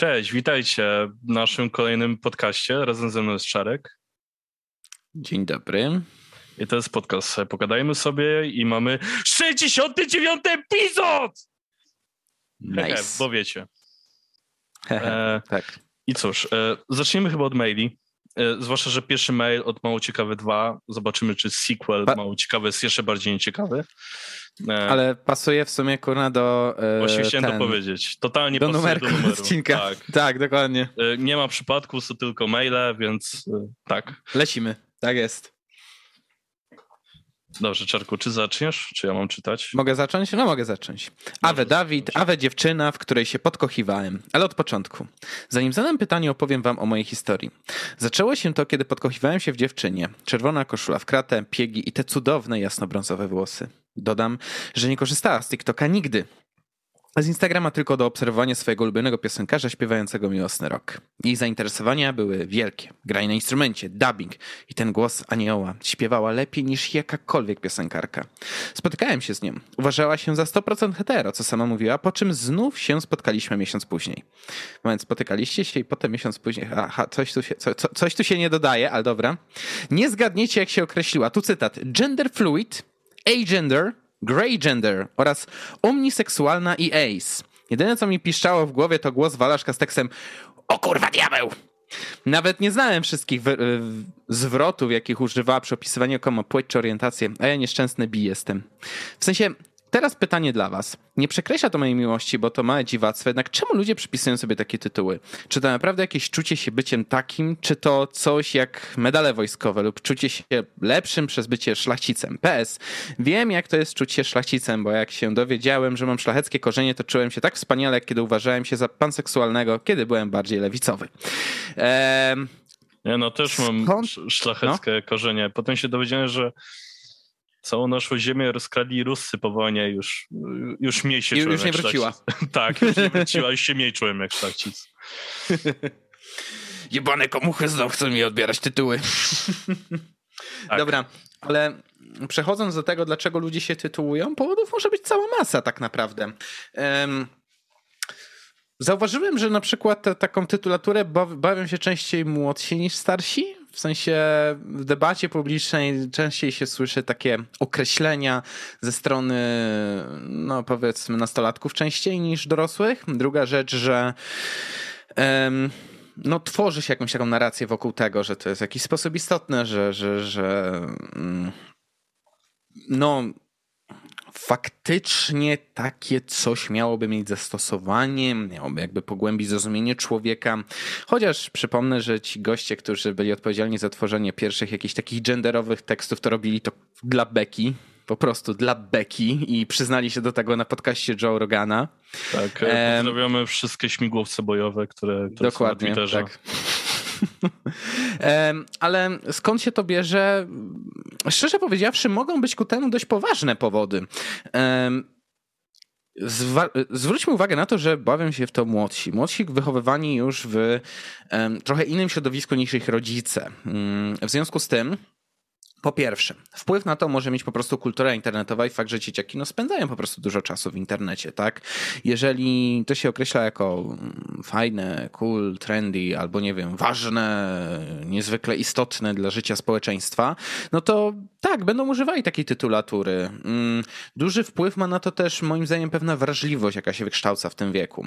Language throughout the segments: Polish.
Cześć, witajcie w naszym kolejnym podcaście. Razem ze mną jest Czarek. Dzień dobry. I to jest podcast Pogadajmy sobie i mamy 69 epizod! Nice. bo wiecie. E, tak. I cóż, e, zacznijmy chyba od maili. E, zwłaszcza, że pierwszy mail od Mało Ciekawe 2. Zobaczymy, czy sequel pa Mało Ciekawe jest jeszcze bardziej nieciekawy. E, Ale pasuje w sumie kurna do. E, Właśnie chciałem ten, to powiedzieć. Totalnie do pasuje numerku do numeru. odcinka. Tak. tak, dokładnie. E, nie ma przypadku, są tylko maile, więc e, tak. Lecimy. Tak jest. Dobrze, Czarku, czy zaczniesz? Czy ja mam czytać? Mogę zacząć? No mogę zacząć. Awe Dawid, Awe dziewczyna, w której się podkochiwałem. Ale od początku. Zanim zadam pytanie, opowiem wam o mojej historii. Zaczęło się to, kiedy podkochiwałem się w dziewczynie. Czerwona koszula w kratę, piegi i te cudowne jasnobrązowe włosy. Dodam, że nie korzystała z TikToka nigdy. Z Instagrama tylko do obserwowania swojego ulubionego piosenkarza śpiewającego miłosny rok. Jej zainteresowania były wielkie. Granie na instrumencie, dubbing i ten głos anioła. Śpiewała lepiej niż jakakolwiek piosenkarka. Spotykałem się z nią. Uważała się za 100% hetero, co sama mówiła, po czym znów się spotkaliśmy miesiąc później. Moment, spotykaliście się i potem miesiąc później... Aha, coś tu się, co, co, coś tu się nie dodaje, ale dobra. Nie zgadniecie, jak się określiła. Tu cytat. Gender fluid, agender, grey gender oraz omniseksualna i ace. Jedyne, co mi piszczało w głowie, to głos Walaszka z tekstem O kurwa diabeł! Nawet nie znałem wszystkich zwrotów, jakich używała przy opisywaniu komu płeć czy orientację, a ja nieszczęsny bi jestem. W sensie, Teraz pytanie dla was. Nie przekreśla to mojej miłości, bo to małe dziwactwo, jednak czemu ludzie przypisują sobie takie tytuły? Czy to naprawdę jakieś czucie się byciem takim, czy to coś jak medale wojskowe lub czucie się lepszym przez bycie szlachcicem? PS. Wiem, jak to jest czuć się szlachcicem, bo jak się dowiedziałem, że mam szlacheckie korzenie, to czułem się tak wspaniale, kiedy uważałem się za panseksualnego, kiedy byłem bardziej lewicowy. Ja no też mam Skąd? szlacheckie no? korzenie. Potem się dowiedziałem, że całą naszą ziemię rozkradli Ruscy po wojnie, już, już mniej się już, czułem Już nie wróciła. tak, już nie wróciła, już się mniej czułem jak szlachcic. Jebane komuchy znowu chcą mi odbierać tytuły. tak. Dobra, ale przechodząc do tego, dlaczego ludzie się tytułują, powodów może być cała masa tak naprawdę. Um, Zauważyłem, że na przykład taką tytulaturę bawią się częściej młodsi niż starsi. W sensie w debacie publicznej częściej się słyszy takie określenia ze strony, no powiedzmy, nastolatków częściej niż dorosłych. Druga rzecz, że. Um, no, tworzy się jakąś taką narrację wokół tego, że to jest w jakiś sposób istotne, że, że, że mm, no, faktycznie takie coś miałoby mieć zastosowanie, miałoby jakby pogłębić zrozumienie człowieka. Chociaż przypomnę, że ci goście, którzy byli odpowiedzialni za tworzenie pierwszych jakichś takich genderowych tekstów, to robili to dla beki, po prostu dla beki i przyznali się do tego na podcaście Joe Rogana. Tak, pozdrawiamy wszystkie śmigłowce bojowe, które, które Dokładnie, są na Twitterze. Tak. Ale skąd się to bierze? Szczerze powiedziawszy, mogą być ku temu dość poważne powody. zwróćmy uwagę na to, że bawią się w to młodsi. Młodsi wychowywani już w trochę innym środowisku niż ich rodzice. Mm, w związku z tym po pierwsze, wpływ na to może mieć po prostu kultura internetowa i fakt, że dzieciaki no, spędzają po prostu dużo czasu w internecie, tak? Jeżeli to się określa jako mm, fajne, cool, trendy, albo nie wiem, ważne, niezwykle istotne dla życia społeczeństwa, no to tak, będą używali takiej tytulatury. Mm, duży wpływ ma na to też moim zdaniem pewna wrażliwość, jaka się wykształca w tym wieku.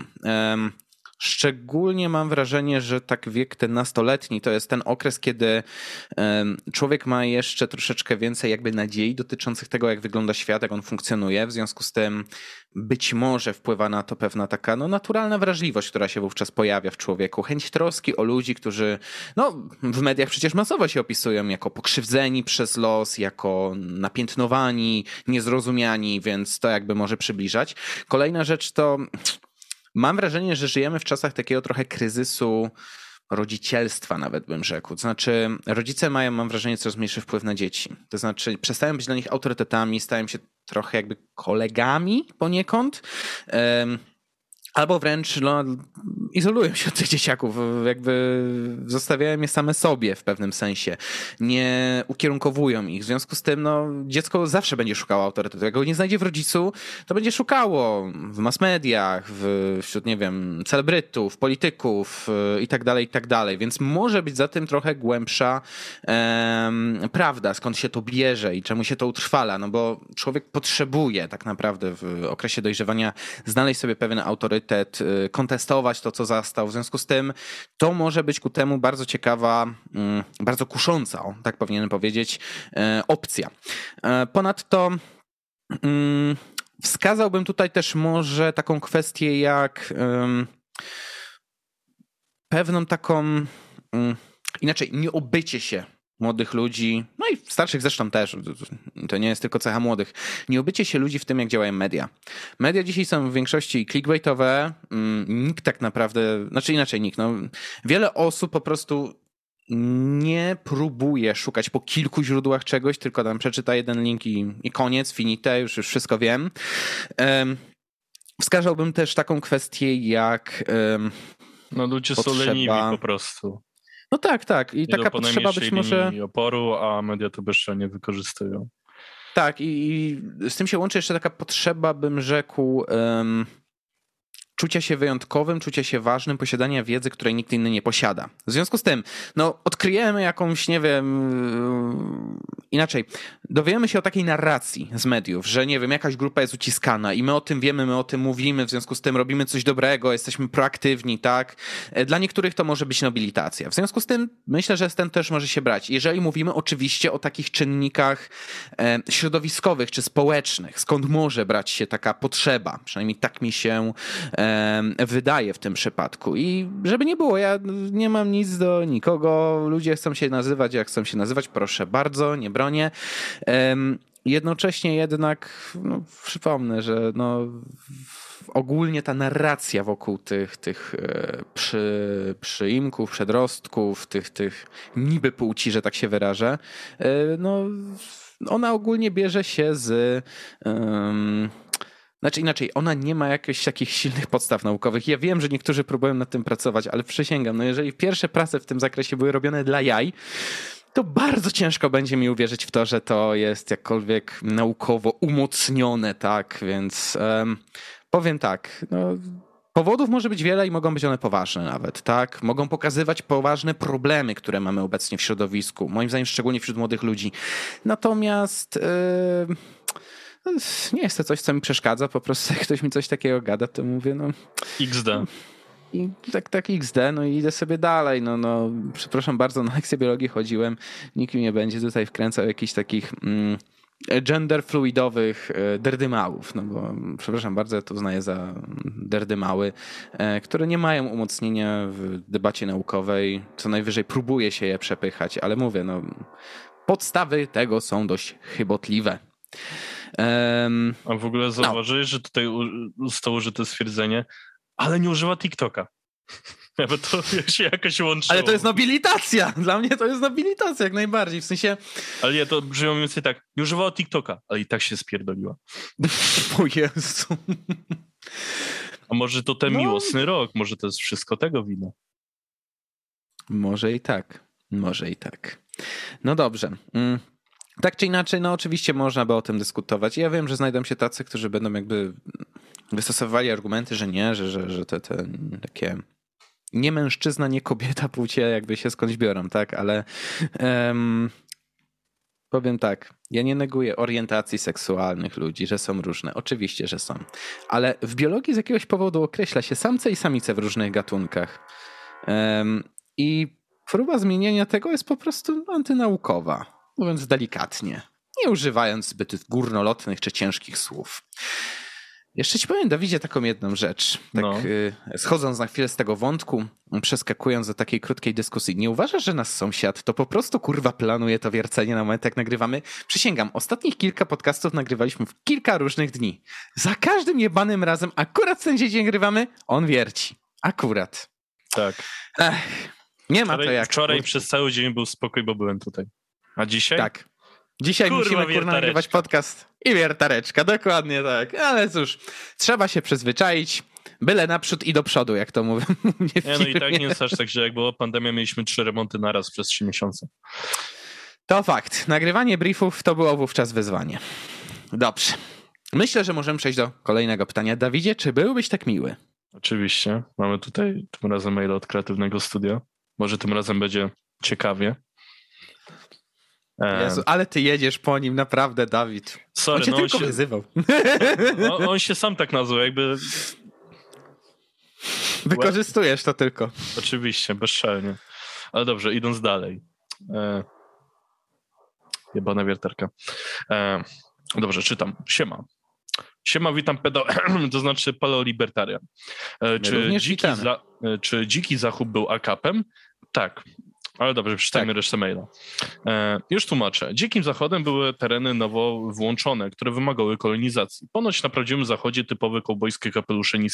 Szczególnie mam wrażenie, że tak wiek ten nastoletni to jest ten okres, kiedy człowiek ma jeszcze troszeczkę więcej jakby nadziei dotyczących tego, jak wygląda świat, jak on funkcjonuje. W związku z tym być może wpływa na to pewna taka no, naturalna wrażliwość, która się wówczas pojawia w człowieku. Chęć troski o ludzi, którzy no, w mediach przecież masowo się opisują jako pokrzywdzeni przez los, jako napiętnowani, niezrozumiani, więc to jakby może przybliżać. Kolejna rzecz to Mam wrażenie, że żyjemy w czasach takiego trochę kryzysu rodzicielstwa, nawet bym rzekł. To znaczy, rodzice mają, mam wrażenie, coraz mniejszy wpływ na dzieci. To znaczy, przestają być dla nich autorytetami, stają się trochę jakby kolegami poniekąd. Albo wręcz no, izolują się od tych dzieciaków, jakby zostawiają je same sobie w pewnym sensie. Nie ukierunkowują ich. W związku z tym no, dziecko zawsze będzie szukało autorytetu. Jak go nie znajdzie w rodzicu, to będzie szukało w mass mediach, w, wśród, nie wiem, celebrytów, polityków y, i tak dalej, i tak dalej. Więc może być za tym trochę głębsza em, prawda, skąd się to bierze i czemu się to utrwala. No bo człowiek potrzebuje tak naprawdę w okresie dojrzewania znaleźć sobie pewien autorytet autorytet, y, kontestować to, co zastał. W związku z tym to może być ku temu bardzo ciekawa, mm, bardzo kusząca, tak powinienem powiedzieć, e, opcja. E, ponadto mm, wskazałbym tutaj też może taką kwestię jak pewną taką mm, inaczej, nie obycie się młodych ludzi, no i starszych zresztą też, to nie jest tylko cecha młodych, nie obycie się ludzi w tym, jak działają media. Media dzisiaj są w większości clickbaitowe, mm, nikt tak naprawdę, znaczy inaczej nikt, no, wiele osób po prostu nie próbuje szukać po kilku źródłach czegoś, tylko tam przeczyta jeden link i, i koniec, finite, już, już wszystko wiem. Um, wskazałbym też taką kwestię jak um, no ludzie potrzeba... są leniwi po prostu. No tak, tak. I, taka potrzeba być może. oporu, a media to jeszcze nie wykorzystują. Tak, i, i, z tym się łączy jeszcze taka potrzeba, bym rzekł. Um, czucia się wyjątkowym, czucia się ważnym, posiadania wiedzy, której nikt inny nie posiada. W związku z tym, no, odkryjemy jakąś, nie wiem, inaczej, dowiemy się o takiej narracji z mediów, że nie wiem, jakaś grupa jest uciskana i my o tym wiemy, my o tym mówimy, w związku z tym robimy coś dobrego, jesteśmy proaktywni, tak? Dla niektórych to może być nobilitacja. W związku z tym myślę, że ten też może się brać. Jeżeli mówimy oczywiście o takich czynnikach e, środowiskowych czy społecznych, skąd może brać się taka potrzeba, przynajmniej tak mi się e, wydaje w tym przypadku. I żeby nie było, ja nie mam nic do nikogo, ludzie chcą się nazywać jak chcą się nazywać, proszę bardzo, nie bronię. Jednocześnie jednak no, przypomnę, że no, ogólnie ta narracja wokół tych, tych e, przy, przyimków, przedrostków, tych, tych niby płci, że tak się wyrażę, e, no, ona ogólnie bierze się z. Um, znaczy inaczej, ona nie ma jakichś takich silnych podstaw naukowych. Ja wiem, że niektórzy próbują nad tym pracować, ale przysięgam, no jeżeli pierwsze prace w tym zakresie były robione dla jaj, to bardzo ciężko będzie mi uwierzyć w to, że to jest jakkolwiek naukowo umocnione, tak? Więc um, powiem tak, no, Powodów może być wiele i mogą być one poważne nawet, tak? Mogą pokazywać poważne problemy, które mamy obecnie w środowisku, moim zdaniem szczególnie wśród młodych ludzi. Natomiast yy, nie jest to coś, co mi przeszkadza, po prostu jak ktoś mi coś takiego gada, to mówię, no... XD. I tak, tak XD, no i idę sobie dalej. No, no, przepraszam bardzo, na lekcję biologii chodziłem. Nikt mi nie będzie tutaj wkręcał jakichś takich mm, gender fluidowych e, derdymałów. No bo, przepraszam bardzo, ja to uznaję za derdymały, e, które nie mają umocnienia w debacie naukowej. Co najwyżej próbuje się je przepychać, ale mówię, no, podstawy tego są dość chybotliwe. Um, A w ogóle zauważyłeś, no. że tutaj zostało użyte stwierdzenie, ale nie używa TikToka. Bo to się jakoś łączyło. Ale to jest nobilitacja. Dla mnie to jest nobilitacja jak najbardziej. W sensie... Ale nie, to brzmi mniej więcej tak. Nie używała TikToka, ale i tak się spierdoliła. o Jezu. A może to ten no. miłosny rok? Może to jest wszystko tego wina? Może i tak. Może i tak. No dobrze. Mm. Tak czy inaczej, no oczywiście można by o tym dyskutować. Ja wiem, że znajdą się tacy, którzy będą jakby wystosowali argumenty, że nie, że, że, że te, te takie nie mężczyzna, nie kobieta płcie jakby się skądś biorą, tak? Ale um, powiem tak, ja nie neguję orientacji seksualnych ludzi, że są różne. Oczywiście, że są. Ale w biologii z jakiegoś powodu określa się samce i samice w różnych gatunkach. Um, I próba zmienienia tego jest po prostu antynaukowa, mówiąc delikatnie, nie używając zbyt górnolotnych czy ciężkich słów. Jeszcze ci powiem, Dawidzie, taką jedną rzecz. Tak no. Y, schodząc na chwilę z tego wątku, przeskakując do takiej krótkiej dyskusji. Nie uważasz, że nasz sąsiad to po prostu kurwa planuje to wiercenie na moment, jak nagrywamy? Przysięgam, ostatnich kilka podcastów nagrywaliśmy w kilka różnych dni. Za każdym jebanym razem, akurat ten dzień nagrywamy, on wierci. Akurat. Tak. Ech, nie ma wczoraj, to jak. Wczoraj przez cały dzień był spokój, bo byłem tutaj. A dzisiaj? Tak. Dzisiaj kurwa, musimy kurwa nagrywać podcast i wiertareczka, dokładnie tak. Ale cóż, trzeba się przyzwyczaić. Byle naprzód i do przodu, jak to mówię. Nie, no i tak nie jest aż tak, że jak była pandemia, mieliśmy trzy remonty naraz przez trzy miesiące. To fakt. Nagrywanie briefów to było wówczas wyzwanie. Dobrze. Myślę, że możemy przejść do kolejnego pytania. Dawidzie, czy byłbyś tak miły? Oczywiście. Mamy tutaj tym razem mail od kreatywnego studia. Może tym razem będzie ciekawie. Jezu, ale ty jedziesz po nim, naprawdę, Dawid. Sorry, on cię no tylko on się, wyzywał. On, on, się sam tak nazwał, jakby... Wykorzystujesz to tylko. Oczywiście, bezczelnie. Ale dobrze, idąc dalej. E... Jebana wiertarka. E... Dobrze, czytam. Siema. Siema, witam pedo, to znaczy paleolibertarian. E, czy dziki, za, e, czy dziki Zachód był akapem? Tak. Ale dobrze, przeczytajmy tak. resztę maila. E, już tłumaczę. Dzikim Zachodem były tereny nowo włączone, które wymagały kolonizacji. Ponoć na prawdziwym Zachodzie typowe kowbojskie kapelusze nie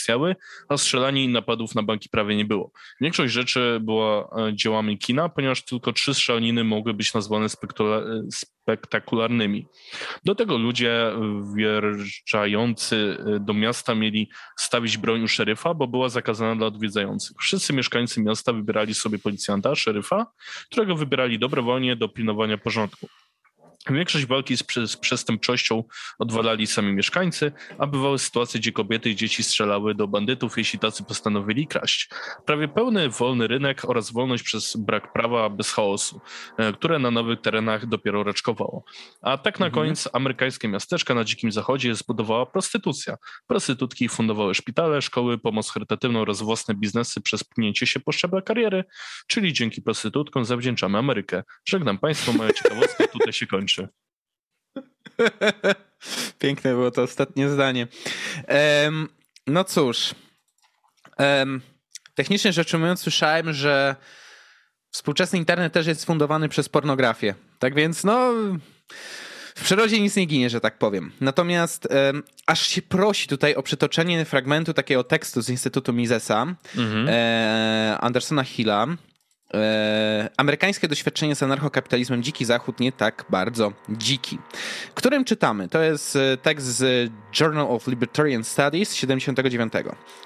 a strzelanie i napadów na banki prawie nie było. Większość rzeczy była e, dziełami kina, ponieważ tylko trzy strzelaniny mogły być nazwane spektakularnymi. Do tego ludzie wjeżdżający e, do miasta mieli stawić broń u szeryfa, bo była zakazana dla odwiedzających. Wszyscy mieszkańcy miasta wybierali sobie policjanta, szeryfa, którego wybierali dobrowolnie do pilnowania porządku. Większość walki z, z przestępczością odwalali sami mieszkańcy, a bywały sytuacje, gdzie kobiety i dzieci strzelały do bandytów, jeśli tacy postanowili kraść. Prawie pełny wolny rynek oraz wolność przez brak prawa bez chaosu, e, które na nowych terenach dopiero raczkowało. A tak na mhm. koniec amerykańskie miasteczka na Dzikim Zachodzie zbudowała prostytucja. Prostytutki fundowały szpitale, szkoły, pomoc charytatywną oraz własne biznesy przez pchnięcie się po szczeblach kariery, czyli dzięki prostytutkom zawdzięczamy Amerykę. Żegnam Państwo, moja ciekawostka tutaj się kończy. Piękne było to ostatnie zdanie. Um, no cóż. Um, technicznie rzecz ujmując, słyszałem, że współczesny internet też jest fundowany przez pornografię. Tak więc, no. W przyrodzie nic nie ginie, że tak powiem. Natomiast um, aż się prosi tutaj o przytoczenie fragmentu takiego tekstu z Instytutu Misesa, mhm. e, Andersona Hilla, E, amerykańskie doświadczenie z anarchokapitalizmem Dziki Zachód nie tak bardzo dziki. Którym czytamy? To jest e, tekst z Journal of Libertarian Studies 79.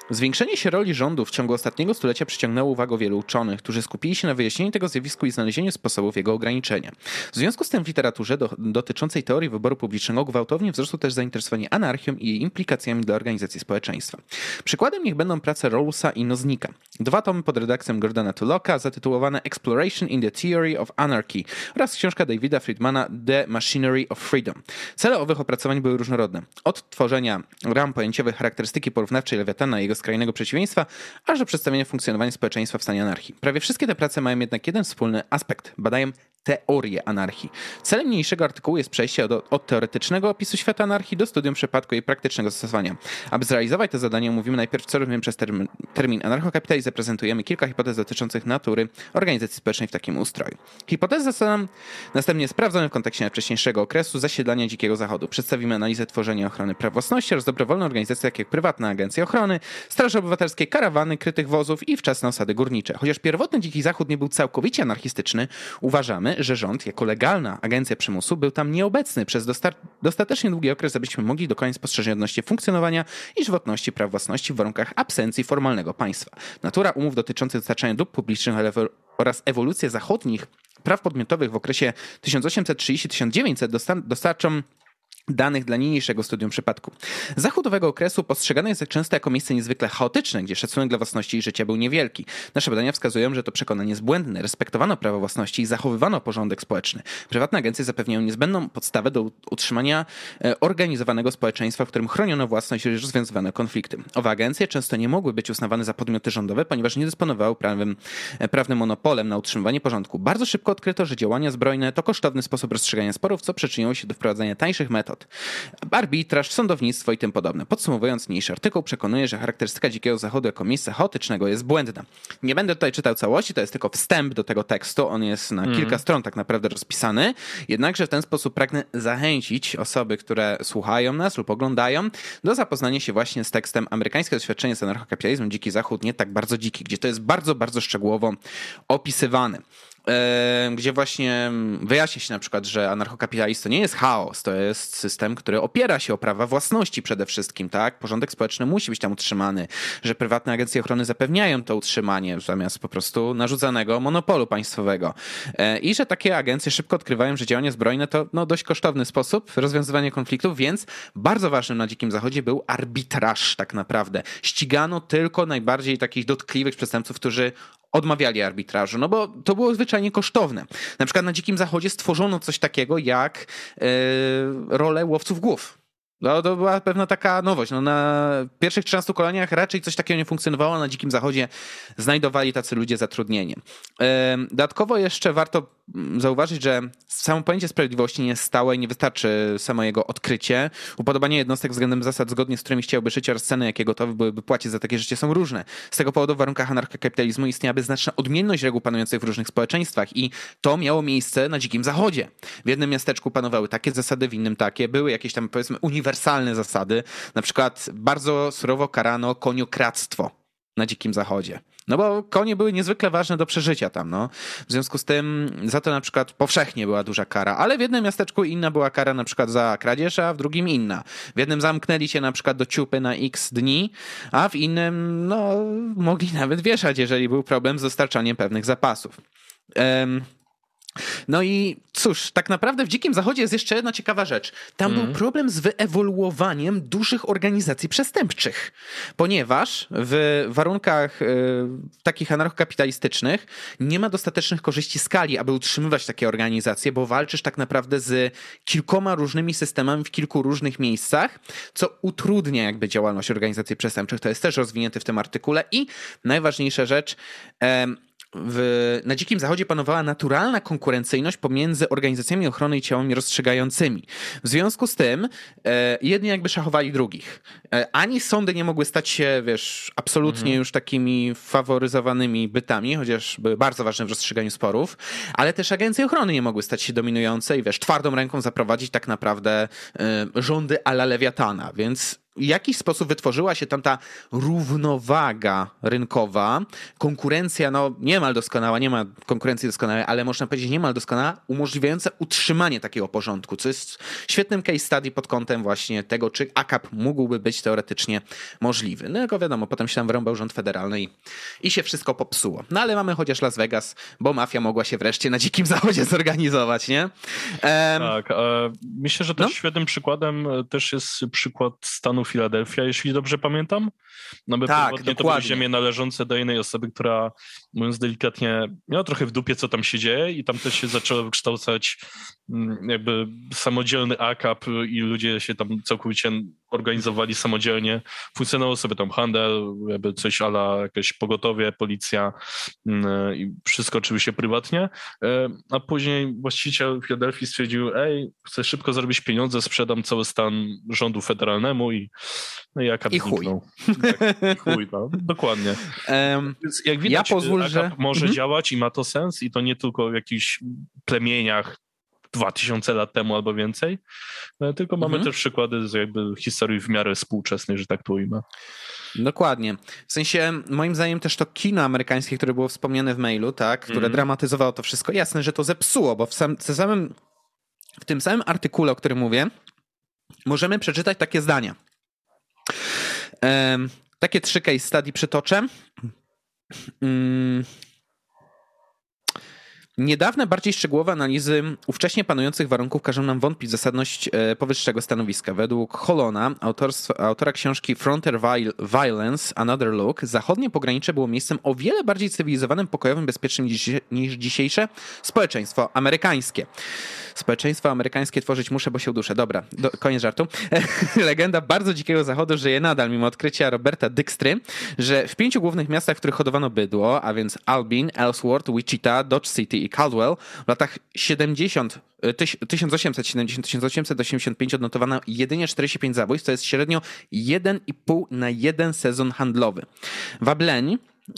Zwiększenie się roli rządu w ciągu ostatniego stulecia przyciągnęło uwagę wielu uczonych, którzy skupili się na wyjaśnieniu tego zjawisku i znalezieniu sposobów jego ograniczenia. W związku z tym w literaturze do, dotyczącej teorii wyboru publicznego gwałtownie wzrosło też zainteresowanie anarchią i jej implikacjami dla organizacji społeczeństwa. Przykładem niech będą prace Rawlsa i Noznika. Dwa tomy pod redakcją Gordona Tullocka zatytułowane zatytułowane Exploration in the Theory of Anarchy oraz książka Davida Friedmana The Machinery of Freedom. Cele owych opracowań były różnorodne. Od tworzenia ram pojęciowych charakterystyki porównawczej Lewiatana i jego skrajnego przeciwieństwa, aż do przedstawienia funkcjonowania społeczeństwa w stanie anarchii. Prawie wszystkie te prace mają jednak jeden wspólny aspekt. Badają teorię anarchii. Celem niniejszego artykułu jest przejście od, od, teoretycznego opisu świata anarchii do studium przypadku jej praktycznego zastosowania. Aby zrealizować to zadanie, mówimy najpierw, co rozumiemy przez termin, termin anarchokapitalizm, zaprezentujemy kilka hipotez dotyczących natury organizacji społecznej w takim ustroju. Hipotezy zostaną następnie sprawdzone w kontekście wcześniejszego okresu zasiedlania Dzikiego Zachodu. Przedstawimy analizę tworzenia ochrony praw własności oraz dobrowolne organizacje, takie jak prywatne agencje ochrony, straże obywatelskie, karawany, krytych wozów i wczesne osady górnicze. Chociaż pierwotny Dziki Zachód nie był całkowicie anarchistyczny, uważamy, że rząd jako legalna agencja przymusu był tam nieobecny przez dostatecznie długi okres, abyśmy mogli dokonać spostrzeżenia odnośnie funkcjonowania i żywotności praw własności w warunkach absencji formalnego państwa. Natura umów dotyczących dostarczania dóbr publicznych oraz ewolucja zachodnich praw podmiotowych w okresie 1830-1900 dostarczą danych dla niniejszego studium przypadku. Zachód owego okresu postrzegany jest często jako miejsce niezwykle chaotyczne, gdzie szacunek dla własności i życia był niewielki. Nasze badania wskazują, że to przekonanie jest błędne. Respektowano prawo własności i zachowywano porządek społeczny. Prywatne agencje zapewniają niezbędną podstawę do utrzymania e, organizowanego społeczeństwa, w którym chroniono własność i rozwiązywano konflikty. Owe agencje często nie mogły być uznawane za podmioty rządowe, ponieważ nie dysponowały e, prawnym monopolem na utrzymywanie porządku. Bardzo szybko odkryto, że działania zbrojne to kosztowny sposób rozstrzygania sporów, co przyczyniło się do wprowadzenia tańszych metod metod. Arbitraż, sądownictwo i tym podobne. Podsumowując niniejszy artykuł, przekonuje, że charakterystyka Dzikiego Zachodu jako miejsca chaotycznego jest błędna. Nie będę tutaj czytał całości, to jest tylko wstęp do tego tekstu. On jest na mm. kilka stron tak naprawdę rozpisany. Jednakże w ten sposób pragnę zachęcić osoby, które słuchają nas lub oglądają, do zapoznania się właśnie z tekstem Amerykańskie doświadczenie z anarchokapitalizmem Dziki Zachód, nie tak bardzo dziki, gdzie to jest bardzo, bardzo szczegółowo opisywane. Gdzie właśnie wyjaśnia się na przykład, że anarchokapitalizm to nie jest chaos, to jest system, który opiera się o prawa własności przede wszystkim, tak? Porządek społeczny musi być tam utrzymany, że prywatne agencje ochrony zapewniają to utrzymanie zamiast po prostu narzucanego monopolu państwowego. E, I że takie agencje szybko odkrywają, że działania zbrojne to no, dość kosztowny sposób rozwiązywania konfliktów, więc bardzo ważnym na Dzikim Zachodzie był arbitraż tak naprawdę. Ścigano tylko najbardziej takich dotkliwych przestępców, którzy odmawiali arbitrażu, no bo to było zwyczajnie kosztowne. Na przykład na Dzikim Zachodzie stworzono coś takiego jak yy, rolę łowców głów. No, to była pewna taka nowość. No, na pierwszych 13 koloniach raczej coś takiego nie funkcjonowało. Na Dzikim Zachodzie znajdowali tacy ludzie zatrudnienie. Dodatkowo jeszcze warto zauważyć, że samo pojęcie sprawiedliwości nie jest stałe i nie wystarczy samo jego odkrycie. Upodobania jednostek względem zasad, zgodnie z którymi chciałby żyć oraz ceny, jakie gotowe byłyby płacić za takie życie są różne. Z tego powodu w warunkach anarchokapitalizmu istniałaby znaczna odmienność reguł panujących w różnych społeczeństwach i to miało miejsce na Dzikim Zachodzie. W jednym miasteczku panowały takie zasady, w innym takie. Były jakieś tam powiedzmy uniwersalne zasady. Na przykład bardzo surowo karano koniokradztwo na Dzikim Zachodzie. No bo konie były niezwykle ważne do przeżycia tam, no. W związku z tym za to na przykład powszechnie była duża kara, ale w jednym miasteczku inna była kara na przykład za kradzież, a w drugim inna. W jednym zamknęli się na przykład do ciupy na x dni, a w innym, no, mogli nawet wieszać, jeżeli był problem z dostarczaniem pewnych zapasów. Um, no i cóż, tak naprawdę w Dzikim Zachodzie jest jeszcze jedna ciekawa rzecz. Tam mm. był mhm. problem z wyewoluowaniem dużych organizacji przestępczych, ponieważ w warunkach y, takich anarchokapitalistycznych nie ma dostatecznych korzyści skali, aby utrzymywać takie organizacje, bo walczysz tak naprawdę z kilkoma różnymi systemami w kilku różnych miejscach, co utrudnia jakby działalność organizacji przestępczych. To jest też rozwinięte w tym artykule i najważniejsza rzecz, w, na Dzikim Zachodzie panowała naturalna konkurencyjność pomiędzy organizacjami ochrony i ciałami rozstrzygającymi. W związku z tym e, jedni jakby szachowali drugich. E, ani sądy nie mogły stać się, wiesz, absolutnie mhm. już takimi faworyzowanymi bytami, chociaż były bardzo ważne w rozstrzyganiu sporów, ale też agencje ochrony nie mogły stać się dominujące i wiesz, twardą ręką zaprowadzić tak naprawdę e, rządy ala Lewiatana, więc w jakiś sposób wytworzyła się tam ta równowaga rynkowa, konkurencja, no niemal doskonała, nie ma konkurencji doskonałej, ale można powiedzieć niemal doskonała, umożliwiająca utrzymanie takiego porządku, co jest świetnym case study pod kątem właśnie tego, czy AKAP mógłby być teoretycznie możliwy. No jako wiadomo, potem się tam wrąbał rząd federalny i, i się wszystko popsuło. No ale mamy chociaż Las Vegas, bo mafia mogła się wreszcie na dzikim zachodzie zorganizować, nie? Um, tak, e, myślę, że też no? świetnym przykładem też jest przykład stanu Filadelfia, jeśli dobrze pamiętam. No by tak, dokładnie. to były ziemie należące do innej osoby, która, mówiąc delikatnie, miała trochę w dupie, co tam się dzieje i tam też się zaczęło wykształcać mm, jakby samodzielny AKAP i ludzie się tam całkowicie organizowali samodzielnie. Funkcjonował sobie tam handel, jakby coś ala jakieś pogotowie, policja mm, i wszystko oczywiście prywatnie. E, a później właściciel Filadelfii stwierdził, ej, chcę szybko zarobić pieniądze, sprzedam cały stan rządu federalnemu i, no i AKAP I chuj. Tak, chuj, no, dokładnie. Um, Więc jak widać, ja pozwól, że... może mhm. działać i ma to sens i to nie tylko w jakichś plemieniach 2000 lat temu albo więcej, e, tylko mamy mhm. też przykłady z jakby historii w miarę współczesnej, że tak to ujmę. Dokładnie. W sensie, moim zdaniem też to kino amerykańskie, które było wspomniane w mailu, tak, które mm. dramatyzowało to wszystko, jasne, że to zepsuło, bo w, sam, w, samym, w tym samym artykule, o którym mówię, możemy przeczytać takie zdania. Um, takie trzy case study przytoczę. Um, Niedawne, bardziej szczegółowe analizy ówcześnie panujących warunków każą nam wątpić zasadność e, powyższego stanowiska. Według Holona, autora książki Frontier Violence, Another Look, zachodnie pogranicze było miejscem o wiele bardziej cywilizowanym, pokojowym, bezpiecznym niż dzisiejsze społeczeństwo amerykańskie. Społeczeństwo amerykańskie tworzyć muszę, bo się uduszę. Dobra, do, koniec żartu. Legenda bardzo dzikiego zachodu żyje nadal, mimo odkrycia Roberta Dykstry, że w pięciu głównych miastach, w których hodowano bydło, a więc Albin, Ellsworth, Wichita, Dodge City i Caldwell, w latach 70 1870-1885 odnotowano jedynie 45 zabójstw, to jest średnio 1,5 na jeden sezon handlowy. W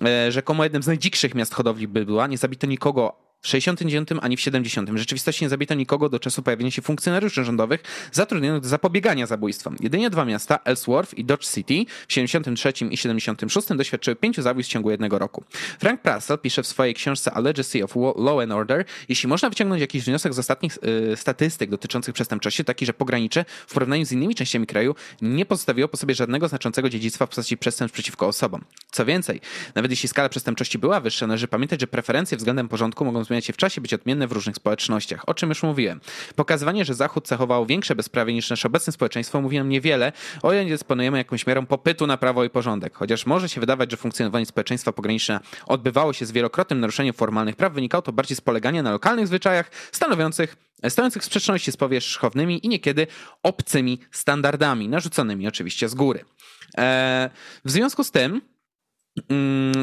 e, rzekomo jednym z najdzikszych miast hodowli bydła, nie zabito nikogo w 69 ani w 70. W rzeczywistości nie zabito nikogo do czasu pojawienia się funkcjonariuszy rządowych zatrudnionych do zapobiegania zabójstwom. Jedynie dwa miasta, Ellsworth i Dodge City w 73 i 76 doświadczyły pięciu zabójstw w ciągu jednego roku. Frank Purcell pisze w swojej książce A Legacy of Law and Order, jeśli można wyciągnąć jakiś wniosek z ostatnich y, statystyk dotyczących przestępczości, taki, że pogranicze w porównaniu z innymi częściami kraju nie pozostawiło po sobie żadnego znaczącego dziedzictwa w postaci przestępstw przeciwko osobom. Co więcej, nawet jeśli skala przestępczości była wyższa, należy pamiętać, że preferencje względem porządku mogą zmieniać się w czasie, być odmienne w różnych społecznościach, o czym już mówiłem. Pokazywanie, że Zachód cechował większe bezprawie niż nasze obecne społeczeństwo mówi nam niewiele, o ile nie dysponujemy jakąś mierą popytu na prawo i porządek. Chociaż może się wydawać, że funkcjonowanie społeczeństwa pograniczne odbywało się z wielokrotnym naruszeniem formalnych praw, wynikało to bardziej z polegania na lokalnych zwyczajach stanowiących stojących w sprzeczności z powierzchownymi i niekiedy obcymi standardami, narzuconymi oczywiście z góry. E, w związku z tym,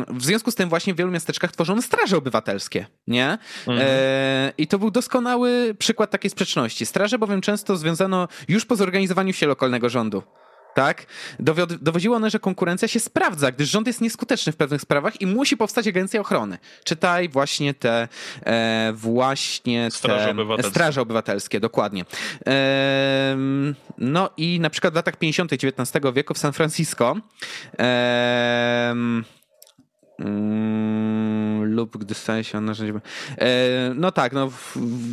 w związku z tym właśnie w wielu miasteczkach tworzono straże obywatelskie, nie? Mhm. E, I to był doskonały przykład takiej sprzeczności. Straże bowiem często związano już po zorganizowaniu się lokalnego rządu tak? Dowodziło one, że konkurencja się sprawdza, gdyż rząd jest nieskuteczny w pewnych sprawach i musi powstać agencja ochrony. Czytaj właśnie te e, właśnie te straże obywatelskie, straże obywatelskie dokładnie. E, no i na przykład w latach 50. XIX wieku w San Francisco e, Mm, lub gdy staje się on narzędziem. E, no tak, no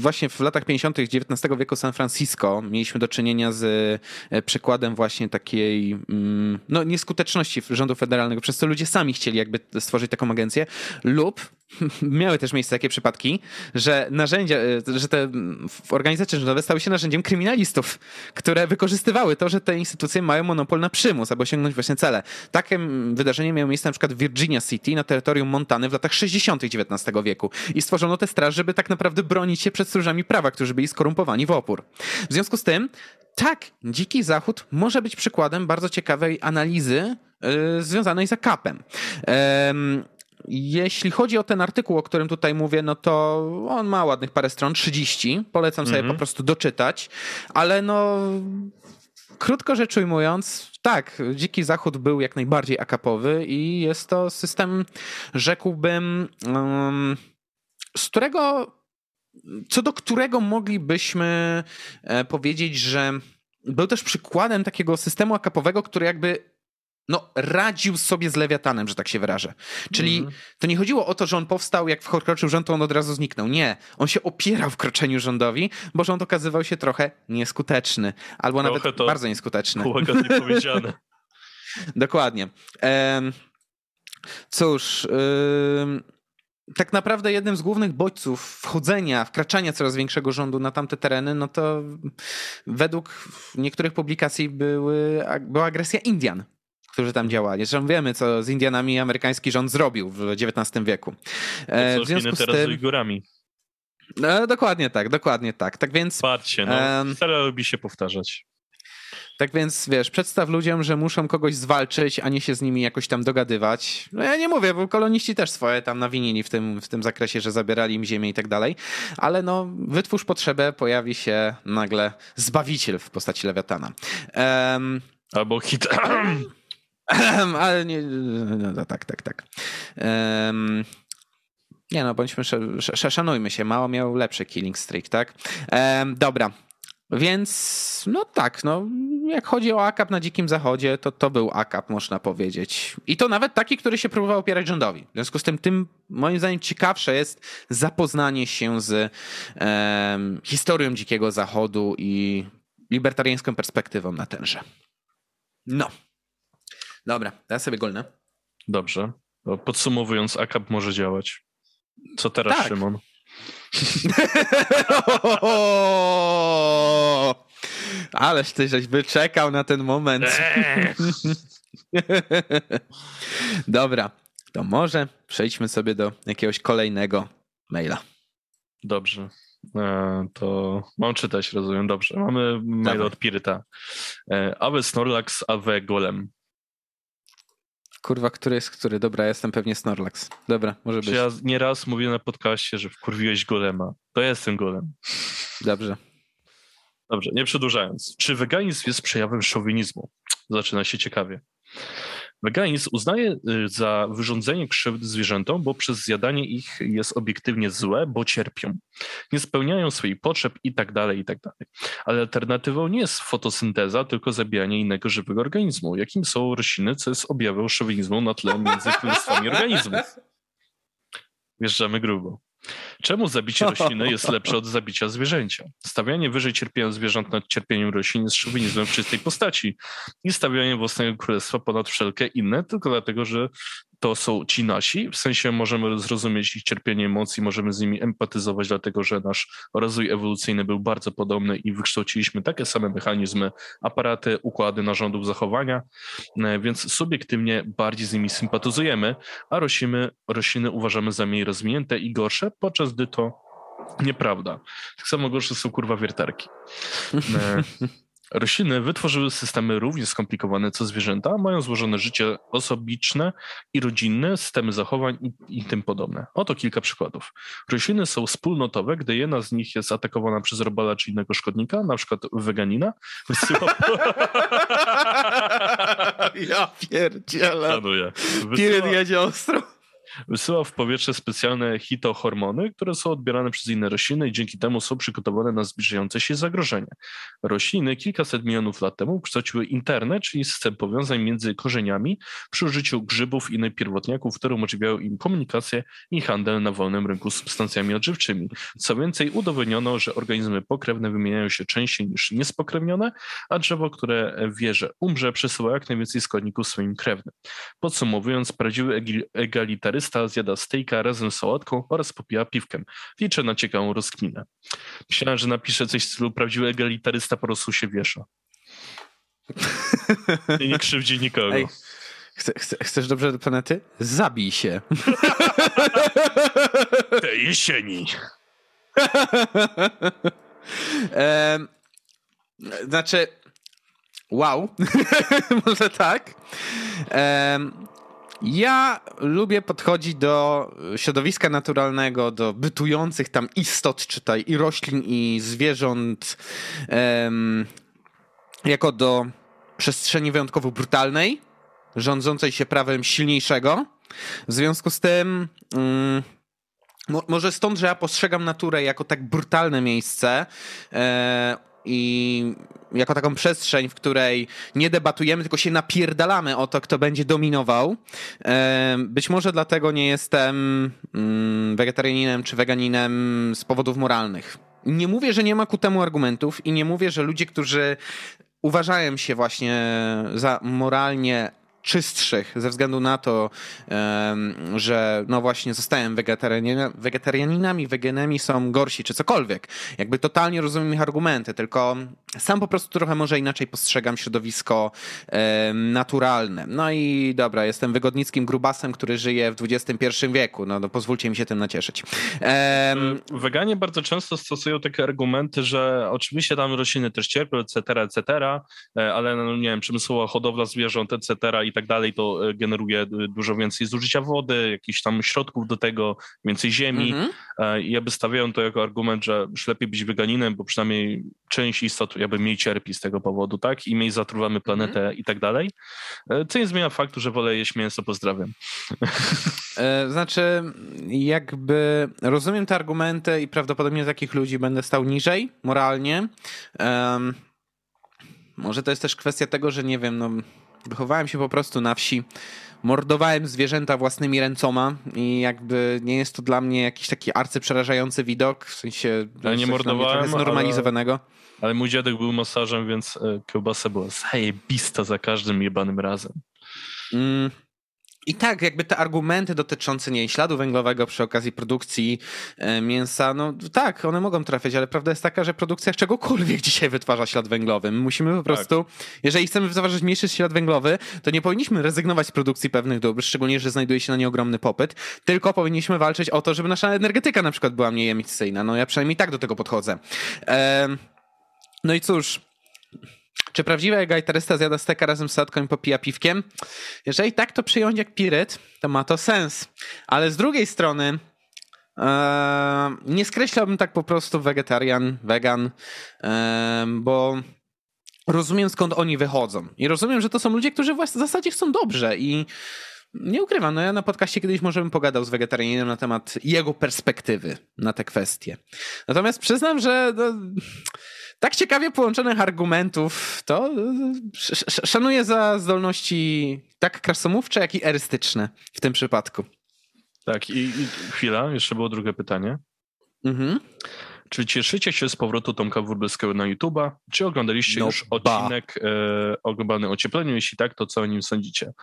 właśnie w latach 50. XIX wieku San Francisco mieliśmy do czynienia z e, przykładem właśnie takiej mm, no, nieskuteczności rządu federalnego, przez co ludzie sami chcieli jakby stworzyć taką agencję lub miały też miejsce takie przypadki, że narzędzia, e, że te organizacje rządowe stały się narzędziem kryminalistów, które wykorzystywały to, że te instytucje mają monopol na przymus, aby osiągnąć właśnie cele. Takie wydarzenie miało miejsce na przykład w Virginia City na terytorium Montany w latach 60. XIX wieku i stworzono te straż, żeby tak naprawdę bronić się przed stróżami prawa, którzy byli skorumpowani w opór. W związku z tym, tak, Dziki Zachód może być przykładem bardzo ciekawej analizy yy, związanej z akapem. Yy, jeśli chodzi o ten artykuł, o którym tutaj mówię, no to on ma ładnych parę stron, 30. Polecam sobie mm -hmm. po prostu doczytać, ale no krótko rzecz ujmując, tak, Dziki Zachód był jak najbardziej akapowy i jest to system, rzekłbym, z którego, co do którego moglibyśmy e, powiedzieć, że był też przykładem takiego systemu akapowego, który jakby no, radził sobie z Lewiatanem, że tak się wyrażę. Czyli mm. to nie chodziło o to, że on powstał, jak wkroczył rząd, to on od razu zniknął. Nie. On się opierał w kroczeniu rządowi, bo rząd okazywał się trochę nieskuteczny. Albo trochę nawet bardzo nieskuteczny. Łagodnie powiedziane. Dokładnie. Ehm, cóż... tak naprawdę jednym z głównych bodźców wchodzenia, wkraczania coraz większego rządu na tamte tereny, no to według niektórych publikacji były, była agresja Indian którzy tam działali. Zresztą wiemy, co z Indianami amerykański rząd zrobił w XIX wieku. E, co w związku z tym... z Ujgurami. No, dokładnie tak, dokładnie tak. Tak więc. Patrzcie, no, um, wcale lubi się powtarzać. Tak więc, wiesz, przedstaw ludziom, że muszą kogoś zwalczyć, a nie się z nimi jakoś tam dogadywać. No ja nie mówię, bo koloniści też swoje tam nawinili w tym, w tym zakresie, że zabierali im ziemię i tak dalej, ale no, wytwórz potrzebę, pojawi się nagle zbawiciel w postaci lewiatana. Um, Albo hit... Ale nie, no, tak, tak, tak. Um, nie no, bądźmy, sz, szanujmy się, mało miał lepszy killing streak, tak? Um, dobra, więc no tak, no jak chodzi o AKAP na Dzikim Zachodzie, to to był AKAP, można powiedzieć. I to nawet taki, który się próbował opierać rządowi. W związku z tym, tym moim zdaniem ciekawsze jest zapoznanie się z historią Dzikiego Zachodu i libertariańską perspektywą na tenże. No. Dobra, ja sobie golnę. Dobrze. Podsumowując, AKAP może działać. Co teraz, tak. Szymon? Ależ ty żeś wyczekał na ten moment. Dobra, to może przejdźmy sobie do jakiegoś kolejnego maila. Dobrze. E, to mam czytać, rozumiem. Dobrze. Mamy mail Dawaj. od Piryta. E, Awe Snorlax, Awe Golem. Kurwa, który jest który? Dobra, jestem pewnie Snorlax. Dobra, może być. Ja nieraz mówię na podcaście, że wkurwiłeś golema. To ja jestem golem. Dobrze. Dobrze, nie przedłużając. Czy weganizm jest przejawem szowinizmu? Zaczyna się ciekawie. Weganizm uznaje y, za wyrządzenie krzywdy zwierzętom, bo przez zjadanie ich jest obiektywnie złe, bo cierpią. Nie spełniają swoich potrzeb i tak tak. Ale alternatywą nie jest fotosynteza, tylko zabijanie innego żywego organizmu, jakim są rośliny, co jest objawem szowinizmu na tle między królestwami organizmów. Wjeżdżamy grubo. Czemu zabicie rośliny jest lepsze od zabicia zwierzęcia? Stawianie wyżej cierpienia zwierząt nad cierpieniem roślin jest szowinizmem w czystej postaci i stawianie własnego królestwa ponad wszelkie inne, tylko dlatego, że to są ci nasi, w sensie możemy zrozumieć ich cierpienie emocji, możemy z nimi empatyzować, dlatego że nasz rozwój ewolucyjny był bardzo podobny i wykształciliśmy takie same mechanizmy, aparaty, układy narządów zachowania, e, więc subiektywnie bardziej z nimi sympatyzujemy, a rośliny, rośliny uważamy za mniej rozwinięte i gorsze, podczas gdy to nieprawda. Tak samo gorsze są kurwa wiertarki. Rośliny wytworzyły systemy równie skomplikowane co zwierzęta, mają złożone życie osobiczne i rodzinne, systemy zachowań i, i, tym podobne. Oto kilka przykładów. Rośliny są wspólnotowe, gdy jedna z nich jest atakowana przez robala czy innego szkodnika, na przykład weganina, wysyła... ja pierdzielę. Szanuję. Wysyła... jedzie ostro wysyła w powietrze specjalne hitohormony, które są odbierane przez inne rośliny i dzięki temu są przygotowane na zbliżające się zagrożenie. Rośliny kilkaset milionów lat temu kształciły internet, czyli system powiązań między korzeniami przy użyciu grzybów i innych pierwotniaków, które umożliwiają im komunikację i handel na wolnym rynku substancjami odżywczymi. Co więcej, udowodniono, że organizmy pokrewne wymieniają się częściej niż niespokrewnione, a drzewo, które wie, że umrze, przesyła jak najwięcej składników swoim krewnym. Podsumowując, prawdziwy egalitaryzm turysta zjada stejka razem z sałatką oraz popija piwkiem. Liczę na ciekawą rozkminę. Myślałem, że napiszę coś w stylu prawdziwy egalitarysta po prostu się wiesza. I nie krzywdzi nikogo. Ej. Chce, chce, chcesz dobrze do planety? Zabij się. Te jesieni. e, znaczy, wow. Może tak. E, ja lubię podchodzić do środowiska naturalnego, do bytujących tam istot, czytaj i roślin, i zwierząt, jako do przestrzeni wyjątkowo brutalnej, rządzącej się prawem silniejszego. W związku z tym. Um, może stąd, że ja postrzegam naturę jako tak brutalne miejsce, e, i jako taką przestrzeń, w której nie debatujemy, tylko się napierdalamy o to, kto będzie dominował. Być może dlatego nie jestem mm, wegetarianinem czy weganinem z powodów moralnych. Nie mówię, że nie ma ku temu argumentów i nie mówię, że ludzie, którzy uważają się właśnie za moralnie czystszych ze względu na to, że no właśnie zostałem wegetarianinami, weganami są gorsi czy cokolwiek. Jakby totalnie rozumiem ich argumenty, tylko sam po prostu trochę może inaczej postrzegam środowisko naturalne. No i dobra, jestem wygodnickim grubasem, który żyje w XXI wieku. No, no pozwólcie mi się tym nacieszyć. Weganie bardzo często stosują takie argumenty, że oczywiście tam rośliny też cierpią, etc., etc., e, ale no, nie wiem, przemysłowa hodowla zwierząt, etc., i tak dalej, to e, generuje e, dużo więcej zużycia wody, jakichś tam środków do tego, więcej ziemi. Mhm. E, I ja by stawiałem to jako argument, że już lepiej być weganinem, bo przynajmniej część istot jakby mniej cierpi z tego powodu, tak? I mniej zatruwamy planetę mhm. i tak dalej. Co nie zmienia faktu, że wolę jeść mięso, pozdrawiam. Znaczy, jakby rozumiem te argumenty i prawdopodobnie takich ludzi będę stał niżej moralnie. Um, może to jest też kwestia tego, że nie wiem, no Wychowałem się po prostu na wsi. Mordowałem zwierzęta własnymi ręcoma i jakby nie jest to dla mnie jakiś taki arcyprzerażający widok, w sensie ja nie mordowałem, znormalizowanego. Ale, ale mój dziadek był masażem, więc e, kiełbasa była zajebista za każdym jebanym razem. Mm, i tak, jakby te argumenty dotyczące nie śladu węglowego przy okazji produkcji e, mięsa, no tak, one mogą trafiać, ale prawda jest taka, że produkcja czegokolwiek dzisiaj wytwarza ślad węglowy. My musimy po prostu, tak. jeżeli chcemy wytwarzać mniejszy ślad węglowy, to nie powinniśmy rezygnować z produkcji pewnych dóbr, szczególnie, że znajduje się na nie ogromny popyt, tylko powinniśmy walczyć o to, żeby nasza energetyka na przykład była mniej emisyjna. No ja przynajmniej tak do tego podchodzę. Ehm, no i cóż, czy prawdziwy gajtarysta zjada steka razem z sadką i popija piwkiem? Jeżeli tak to przyjąć jak piryt, to ma to sens. Ale z drugiej strony e, nie skreślałbym tak po prostu wegetarian, vegan, e, bo rozumiem skąd oni wychodzą. I rozumiem, że to są ludzie, którzy w zasadzie chcą dobrze i nie ukrywam, no ja na podcaście kiedyś może bym pogadał z wegetarianinem na temat jego perspektywy na te kwestie. Natomiast przyznam, że no, tak ciekawie połączonych argumentów to szanuję za zdolności tak krasomówcze, jak i erystyczne w tym przypadku. Tak, i, i chwila, jeszcze było drugie pytanie. Mhm. Czy cieszycie się z powrotu Tomka Wróblewskiego na YouTube'a? Czy oglądaliście no już odcinek e, o globalnym ociepleniu? Jeśli tak, to co o nim sądzicie?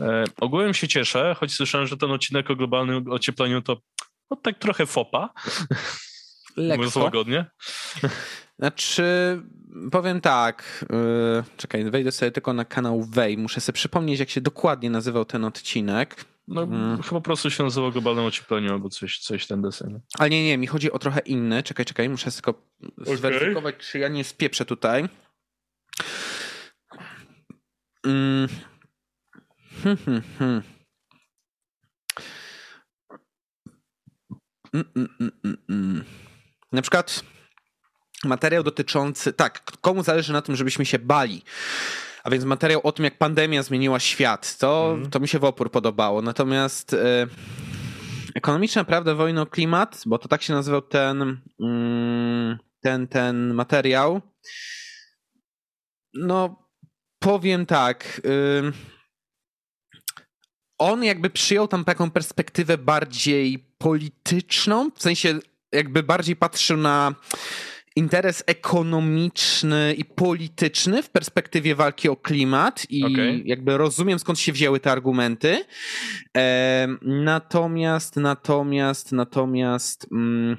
E, ogółem się cieszę, choć słyszałem, że ten odcinek o globalnym ociepleniu to no, tak trochę fopa. Lekko. Mówiąc łagodnie. Znaczy, powiem tak. Yy, czekaj, wejdę sobie tylko na kanał Wej. Muszę sobie przypomnieć, jak się dokładnie nazywał ten odcinek. No, hmm. chyba po prostu się nazywa globalne ocieplenie albo coś, coś ten desen. Ale nie, nie, mi chodzi o trochę inny. Czekaj, czekaj, muszę tylko okay. zweryfikować, czy ja nie spieprzę tutaj. Mm. Hmm, hmm, hmm. Mm, mm, mm, mm, mm. Na przykład materiał dotyczący, tak, komu zależy na tym, żebyśmy się bali. A więc materiał o tym, jak pandemia zmieniła świat, to, mm. to mi się w opór podobało. Natomiast e, ekonomiczna prawda wojny o klimat, bo to tak się nazywał ten, mm, ten, ten materiał. No, powiem tak. Y, on jakby przyjął tam taką perspektywę bardziej polityczną, w sensie jakby bardziej patrzył na interes ekonomiczny i polityczny w perspektywie walki o klimat i okay. jakby rozumiem skąd się wzięły te argumenty. E, natomiast, natomiast, natomiast mm,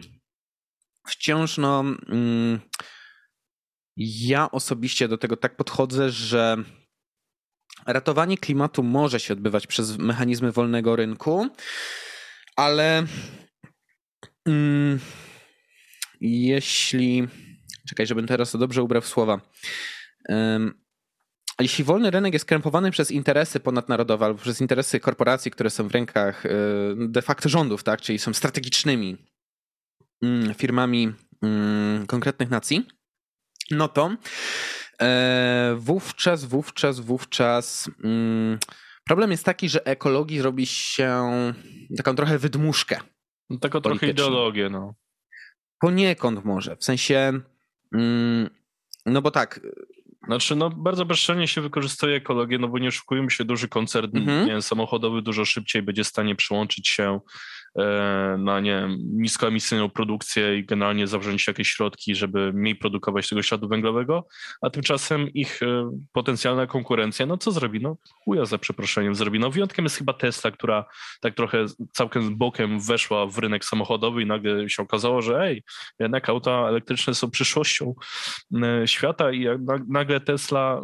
wciąż no mm, ja osobiście do tego tak podchodzę, że ratowanie klimatu może się odbywać przez mechanizmy wolnego rynku, ale mm, jeśli. Czekaj, żebym teraz to dobrze ubrał w słowa. Jeśli wolny rynek jest krępowany przez interesy ponadnarodowe albo przez interesy korporacji, które są w rękach y, de facto rządów, tak, czyli są strategicznymi mm, firmami mm, konkretnych nacji, no to e, wówczas, wówczas, wówczas mm, problem jest taki, że ekologii robi się taką trochę wydmuszkę. No, taką trochę ideologię, no. Poniekąd może, w sensie, mm, no bo tak. Znaczy, no bardzo bezczelnie się wykorzystuje ekologię, no bo nie oszukujmy się, duży koncern mm -hmm. samochodowy dużo szybciej będzie w stanie przyłączyć się na nie wiem, niskoemisyjną produkcję i generalnie zawrzeć jakieś środki, żeby mniej produkować tego śladu węglowego, a tymczasem ich e, potencjalna konkurencja, no co zrobi? No chuja za przeproszeniem zrobi. No wyjątkiem jest chyba Tesla, która tak trochę całkiem bokiem weszła w rynek samochodowy i nagle się okazało, że ej, jednak auta elektryczne są przyszłością e, świata i nagle Tesla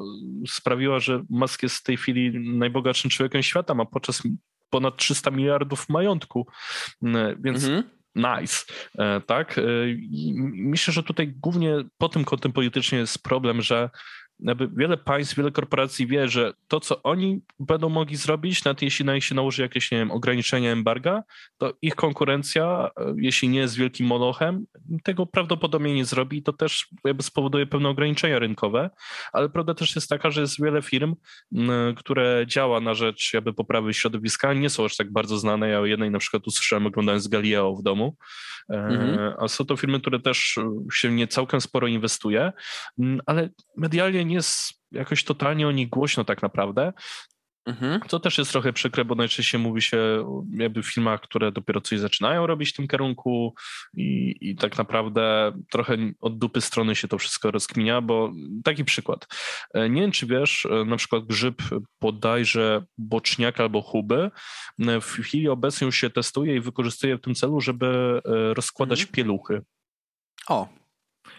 sprawiła, że Musk jest w tej chwili najbogatszym człowiekiem świata, ma podczas ponad 300 miliardów majątku, mm, więc mhm. nice, e, tak? E, I myślę, że tutaj głównie po tym kątem politycznie jest problem, że wiele państw, wiele korporacji wie, że to, co oni będą mogli zrobić, nawet jeśli na nich się nałoży jakieś, nie wiem, ograniczenia embarga, to ich konkurencja, e, jeśli nie jest wielkim monochem, tego prawdopodobnie nie zrobi i to też jakby spowoduje pewne ograniczenia rynkowe, ale prawda też jest taka, że jest wiele firm, które działa na rzecz jakby poprawy środowiska, nie są aż tak bardzo znane. Ja o jednej na przykład usłyszałem oglądając Galileo w domu, e, mhm. a są to firmy, które też się nie całkiem sporo inwestuje, ale medialnie nie jest jakoś totalnie o nich głośno tak naprawdę. Mhm. To też jest trochę przykre, bo najczęściej mówi się jakby w filmach, które dopiero coś zaczynają robić w tym kierunku i, i tak naprawdę trochę od dupy strony się to wszystko rozkminia, bo taki przykład. E, nie wiem, czy wiesz, e, na przykład grzyb bodajże boczniaka albo huby e, w chwili obecnej już się testuje i wykorzystuje w tym celu, żeby rozkładać mhm. pieluchy. O,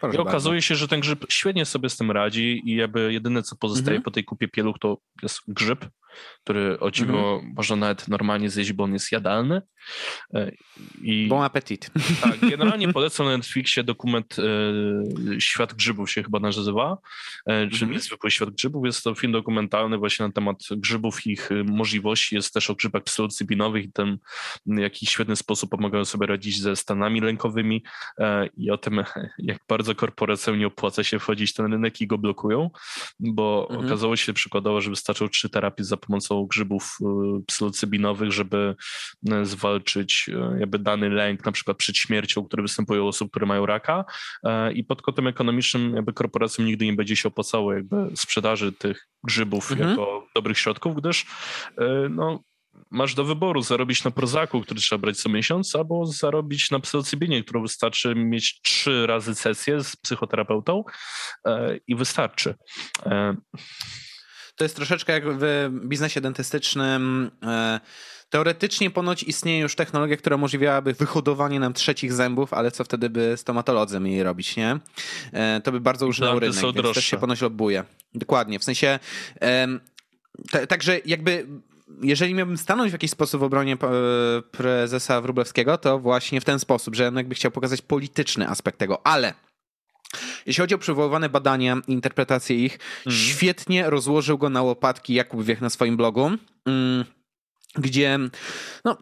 Proszę I okazuje bardzo. się, że ten grzyb świetnie sobie z tym radzi i jakby jedyne, co pozostaje mhm. po tej kupie pieluch, to jest grzyb który o dziwo mhm. można nawet normalnie zjeść, bo on jest jadalny. E, I, bon appetit. Tak, generalnie polecam na Netflixie dokument e, Świat Grzybów się chyba nazywa, e, czyli mhm. zwykły Świat Grzybów. Jest to film dokumentalny właśnie na temat grzybów i ich możliwości. Jest też o grzybach psylocybinowych i tym, w jaki świetny sposób pomagają sobie radzić ze stanami lękowymi e, i o tym, jak bardzo korporacjom nie opłaca się wchodzić w ten rynek i go blokują, bo mhm. okazało się przykładowo, że wystarczą trzy terapie za pomocą grzybów e, psylocybinowych, żeby e, zwalczyć e, jakby dany lęk, na przykład przed śmiercią, który występuje u osób, które mają raka i pod kątem ekonomicznym jakby korporacjom nigdy nie będzie się opłacało jakby sprzedaży tych grzybów mhm. jako dobrych środków, gdyż no, masz do wyboru zarobić na prozaku, który trzeba brać co miesiąc, albo zarobić na psylocybinie, którą wystarczy mieć trzy razy sesję z psychoterapeutą i wystarczy. To jest troszeczkę jak w biznesie dentystycznym. E, teoretycznie ponoć istnieje już technologia, która umożliwiałaby wyhodowanie nam trzecich zębów, ale co wtedy by stomatolodzy mieli robić, nie? E, to by bardzo użynał rynek, są więc droższe. też się ponoć lobuje. Dokładnie, w sensie... Także jakby jeżeli miałbym stanąć w jakiś sposób w obronie e, prezesa Wróblewskiego, to właśnie w ten sposób, że on jakby chciał pokazać polityczny aspekt tego, ale jeśli chodzi o przywoływane badania i interpretacje ich, mm. świetnie rozłożył go na łopatki Jakub Wiech na swoim blogu, mm, gdzie no,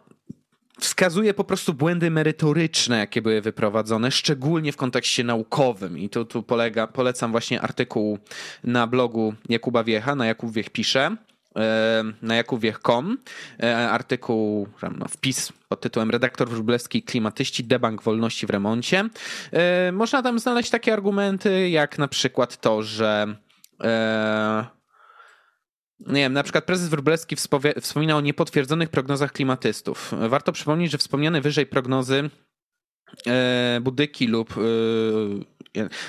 wskazuje po prostu błędy merytoryczne, jakie były wyprowadzone, szczególnie w kontekście naukowym. I tu, tu polega, polecam właśnie artykuł na blogu Jakuba Wiecha, na Jakub Wiech pisze na jakubwiech.com e, artykuł, no, wpis pod tytułem Redaktor Wróblewski Klimatyści debank wolności w remoncie. E, można tam znaleźć takie argumenty, jak na przykład to, że e, nie wiem, na przykład prezes Wróblewski wspomina o niepotwierdzonych prognozach klimatystów. Warto przypomnieć, że wspomniane wyżej prognozy Budyki lub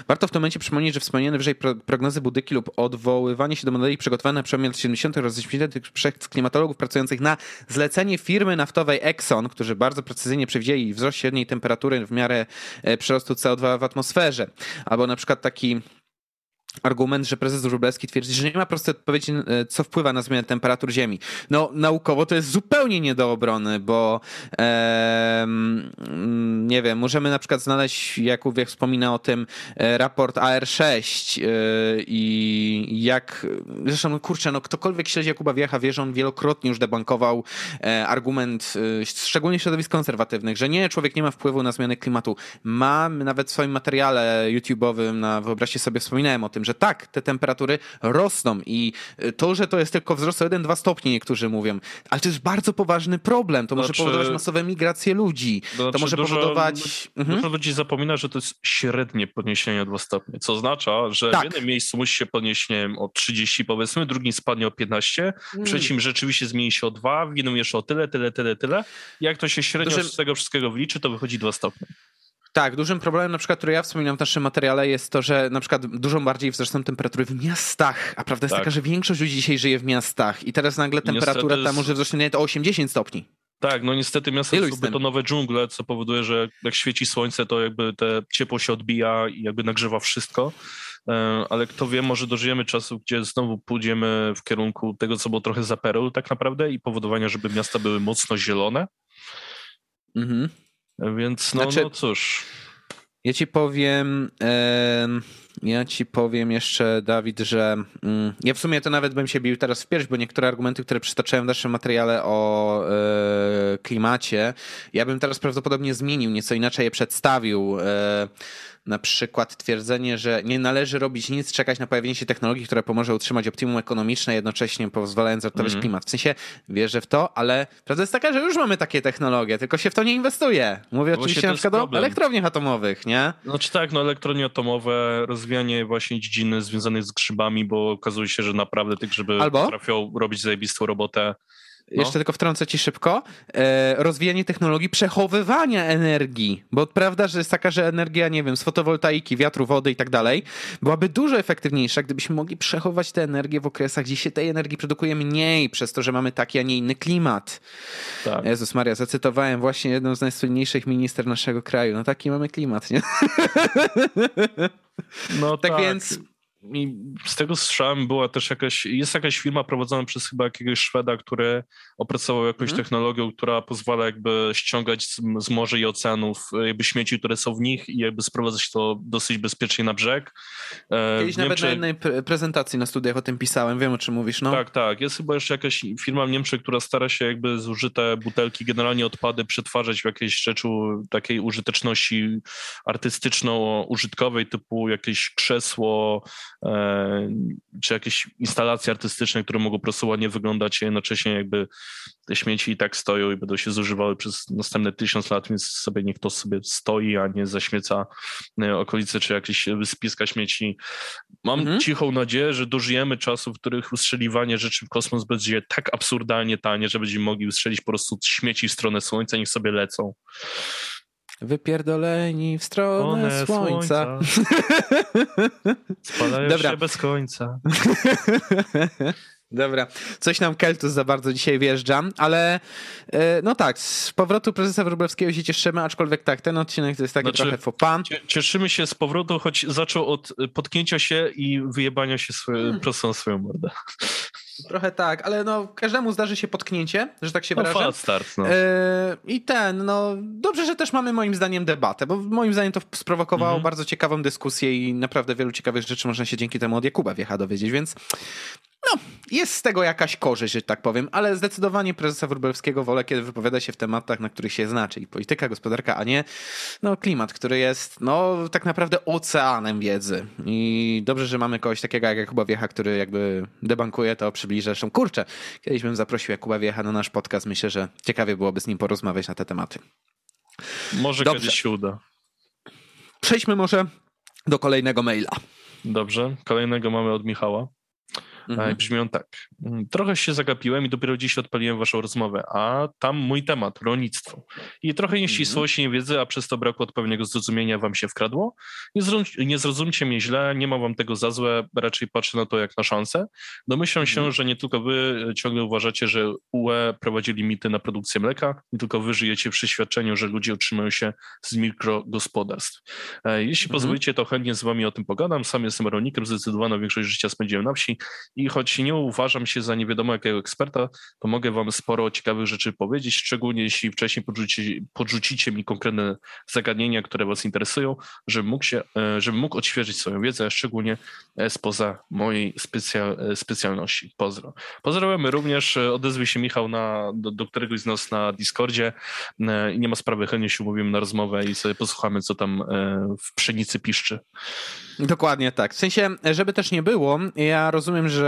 Warto w tym momencie przypomnieć, że wspomniane wyżej prognozy Budyki lub odwoływanie się do modeli przygotowanych na przełomie lat 70. oraz 80. przez klimatologów pracujących na zlecenie firmy naftowej Exxon, którzy bardzo precyzyjnie przewidzieli wzrost średniej temperatury w miarę e, przyrostu CO2 w atmosferze. Albo na przykład taki argument, że prezes Wróblewski twierdzi, że nie ma prostej odpowiedzi, e, co wpływa na zmianę temperatur Ziemi. No, naukowo to jest zupełnie nie do obrony, bo e, nie wiem, możemy na przykład znaleźć, Jakub jak wspomina o tym, e, raport AR6 e, i jak, zresztą, no kurczę, no ktokolwiek śledzi Jakuba Wiecha wie, że on wielokrotnie już debankował e, argument, szczególnie środowisk konserwatywnych, że nie, człowiek nie ma wpływu na zmianę klimatu. Ma, nawet w swoim materiale YouTube'owym, na, wyobraźcie sobie, wspominałem o tym, tym, że tak, te temperatury rosną i to, że to jest tylko wzrost o 1-2 stopnie, niektórzy mówią, ale to jest bardzo poważny problem. To znaczy, może powodować masowe migracje ludzi. Znaczy, to może dużo, powodować. Mhm. Dużo ludzi zapomina, że to jest średnie podniesienie o 2 stopnie, co oznacza, że tak. w jednym miejscu musi się podnieść, nie wiem, o 30 powiedzmy, drugim spadnie o 15, w mm. trzecim rzeczywiście zmieni się o 2, w jednym jeszcze o tyle, tyle, tyle, tyle. Jak to się średnio z tego wszystkiego wliczy, to wychodzi 2 stopnie. Tak, dużym problemem na przykład, który ja wspominam w naszym materiale jest to, że na przykład dużo bardziej wzrosną temperatury w miastach, a prawda jest tak. taka, że większość ludzi dzisiaj żyje w miastach i teraz nagle temperatura tam może wzrośnie nawet o 80 stopni. Tak, no niestety miasta to są betonowe dżungle, co powoduje, że jak świeci słońce, to jakby te ciepło się odbija i jakby nagrzewa wszystko. E, ale kto wie, może dożyjemy czasu, gdzie znowu pójdziemy w kierunku tego, co było trochę za Peru tak naprawdę i powodowania, żeby miasta były mocno zielone. Mhm. Więc no, znaczy, no cóż. Ja ci powiem, e, ja ci powiem jeszcze, Dawid, że mm, ja w sumie to nawet bym się bił teraz w pierś, bo niektóre argumenty, które przytaczałem w naszym materiale o e, klimacie, ja bym teraz prawdopodobnie zmienił, nieco inaczej je przedstawił. E, na przykład twierdzenie, że nie należy robić nic, czekać na pojawienie się technologii, która pomoże utrzymać optimum ekonomiczne, jednocześnie pozwalając ratować mm. klimat. W sensie wierzę w to, ale prawda jest taka, że już mamy takie technologie, tylko się w to nie inwestuje. Mówię no oczywiście na przykład o elektrowniach atomowych, nie? Znaczy tak, no elektrownie atomowe, rozwijanie właśnie dziedziny związanych z grzybami, bo okazuje się, że naprawdę te grzyby Albo? potrafią robić zajebistą robotę no. jeszcze tylko wtrącę ci szybko, e, rozwijanie technologii przechowywania energii, bo prawda, że jest taka, że energia, nie wiem, z fotowoltaiki, wiatru, wody i tak dalej, byłaby dużo efektywniejsza, gdybyśmy mogli przechować tę energię w okresach, gdzie się tej energii produkuje mniej, przez to, że mamy taki, a nie inny klimat. Tak. Jezus Maria, zacytowałem właśnie jedną z najsłynniejszych minister naszego kraju. No taki mamy klimat, nie? No tak, tak. więc i z tego słyszałem, była też jakaś, jest jakaś firma prowadzona przez chyba jakiegoś Szweda, który opracował jakąś mm. technologię, która pozwala jakby ściągać z, z morza i oceanów jakby śmieci, które są w nich i jakby sprowadzać to dosyć bezpiecznie na brzeg. E, Kiedyś nawet Niemczech... na jednej prezentacji na studiach o tym pisałem, wiem o czym mówisz, no. Tak, tak. Jest chyba jeszcze jakaś firma w Niemczech, która stara się jakby zużyte butelki, generalnie odpady przetwarzać w jakieś rzeczy takiej użyteczności artystyczno-użytkowej, typu jakieś krzesło, E, czy jakieś instalacje artystyczne, które mogą po prostu ładnie wyglądać, a jednocześnie jakby te śmieci i tak stoją i będą się zużywały przez następne tysiąc lat, więc sobie niech to sobie stoi, a nie zaśmieca e, okolice, czy jakieś wyspiska śmieci. Mam mhm. cichą nadzieję, że dożyjemy czasów, w których ustrzeliwanie rzeczy w kosmos będzie tak absurdalnie tanie, że będziemy mogli ustrzelić po prostu śmieci w stronę Słońca, niech sobie lecą. Wypierdoleni w stronę One słońca. słońca. Spalają Dobra. się bez końca. Dobra, coś nam Keltus za bardzo dzisiaj wjeżdża, ale e, no tak, z powrotu prezesa Wróblewskiego się cieszymy, aczkolwiek tak, ten odcinek to jest taki znaczy, trochę fopan. Cieszymy się z powrotu, choć zaczął od potknięcia się i wyjebania się swoje, hmm. prosto na swoją mordę. Trochę tak, ale no każdemu zdarzy się potknięcie, że tak się no, wyrażę. start, no. Yy, I ten, no dobrze, że też mamy moim zdaniem debatę, bo moim zdaniem to sprowokowało mhm. bardzo ciekawą dyskusję i naprawdę wielu ciekawych rzeczy można się dzięki temu od Jakuba Wiecha dowiedzieć, więc no, jest z tego jakaś korzyść, że tak powiem, ale zdecydowanie prezesa Wróblewskiego wolę, kiedy wypowiada się w tematach, na których się zna, czyli polityka, gospodarka, a nie no, klimat, który jest no, tak naprawdę oceanem wiedzy. I dobrze, że mamy kogoś takiego jak Jakuba Wiecha, który jakby debankuje to, przybliża. Zresztą, kurczę, kiedyś bym zaprosił Jakuba Wiecha na nasz podcast. Myślę, że ciekawie byłoby z nim porozmawiać na te tematy. Może Dobrze. kiedyś się uda. Przejdźmy może do kolejnego maila. Dobrze, kolejnego mamy od Michała. Mhm. Brzmią tak. Mm, trochę się zagapiłem i dopiero dziś odpaliłem waszą rozmowę, a tam mój temat, rolnictwo. I trochę nieścisłości, mhm. niewiedzy, a przez to braku odpowiedniego zrozumienia wam się wkradło. Nie, zrozum, nie zrozumcie mnie źle, nie mam wam tego za złe, raczej patrzę na to jak na szansę. Domyślam się, mhm. że nie tylko wy ciągle uważacie, że UE prowadzi limity na produkcję mleka, nie tylko wy żyjecie w przeświadczeniu, że ludzie utrzymują się z mikrogospodarstw. E, jeśli mhm. pozwolicie, to chętnie z wami o tym pogadam. Sam jestem rolnikiem, zdecydowaną większość życia spędziłem na wsi i choć nie uważam się za nie wiadomo jakiego eksperta, to mogę wam sporo ciekawych rzeczy powiedzieć, szczególnie jeśli wcześniej podrzucicie, podrzucicie mi konkretne zagadnienia, które was interesują, żebym mógł, się, e, żebym mógł odświeżyć swoją wiedzę, szczególnie e, spoza mojej specjal, e, specjalności. Pozdro. Pozdrawiamy również, odezwie się Michał na, do, do któregoś z nas na Discordzie i nie ma sprawy, chętnie się umówimy na rozmowę i sobie posłuchamy, co tam w pszenicy piszczy. Dokładnie tak. W sensie, żeby też nie było, ja rozumiem, że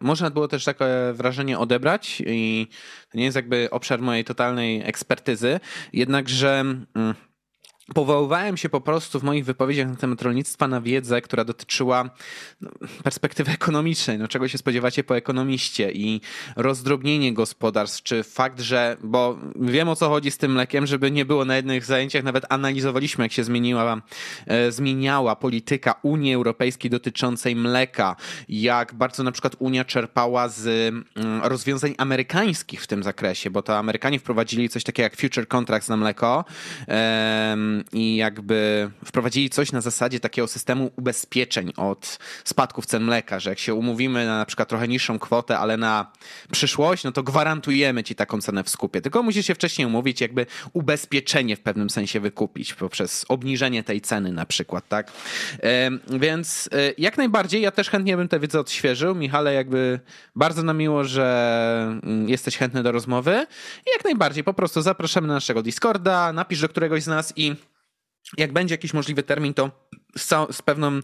można było też takie wrażenie odebrać i to nie jest jakby obszar mojej totalnej ekspertyzy, jednakże... Mm, Powoływałem się po prostu w moich wypowiedziach na temat rolnictwa na wiedzę, która dotyczyła no, perspektywy ekonomicznej, no czego się spodziewacie po ekonomiście i rozdrobnienie gospodarstw, czy fakt, że, bo wiem o co chodzi z tym mlekiem, żeby nie było na jednych zajęciach, nawet analizowaliśmy jak się zmieniła, e, zmieniała polityka Unii Europejskiej dotyczącej mleka, jak bardzo na przykład Unia czerpała z mm, rozwiązań amerykańskich w tym zakresie, bo to Amerykanie wprowadzili coś takiego jak future contracts na mleko, i jakby wprowadzili coś na zasadzie takiego systemu ubezpieczeń od spadków cen mleka, że jak się umówimy na na przykład trochę niższą kwotę, ale na przyszłość, no to gwarantujemy ci taką cenę w skupie. Tylko musisz się wcześniej umówić, jakby ubezpieczenie w pewnym sensie wykupić poprzez obniżenie tej ceny na przykład, tak? Więc e, jak najbardziej, ja też chętnie bym tę wiedzę odświeżył. Michale, jakby bardzo nam miło, że mm, jesteś chętny do rozmowy. I jak najbardziej, po prostu zapraszamy na naszego Discorda, napisz do któregoś z nas i jak będzie jakiś możliwy termin, to z, z pewną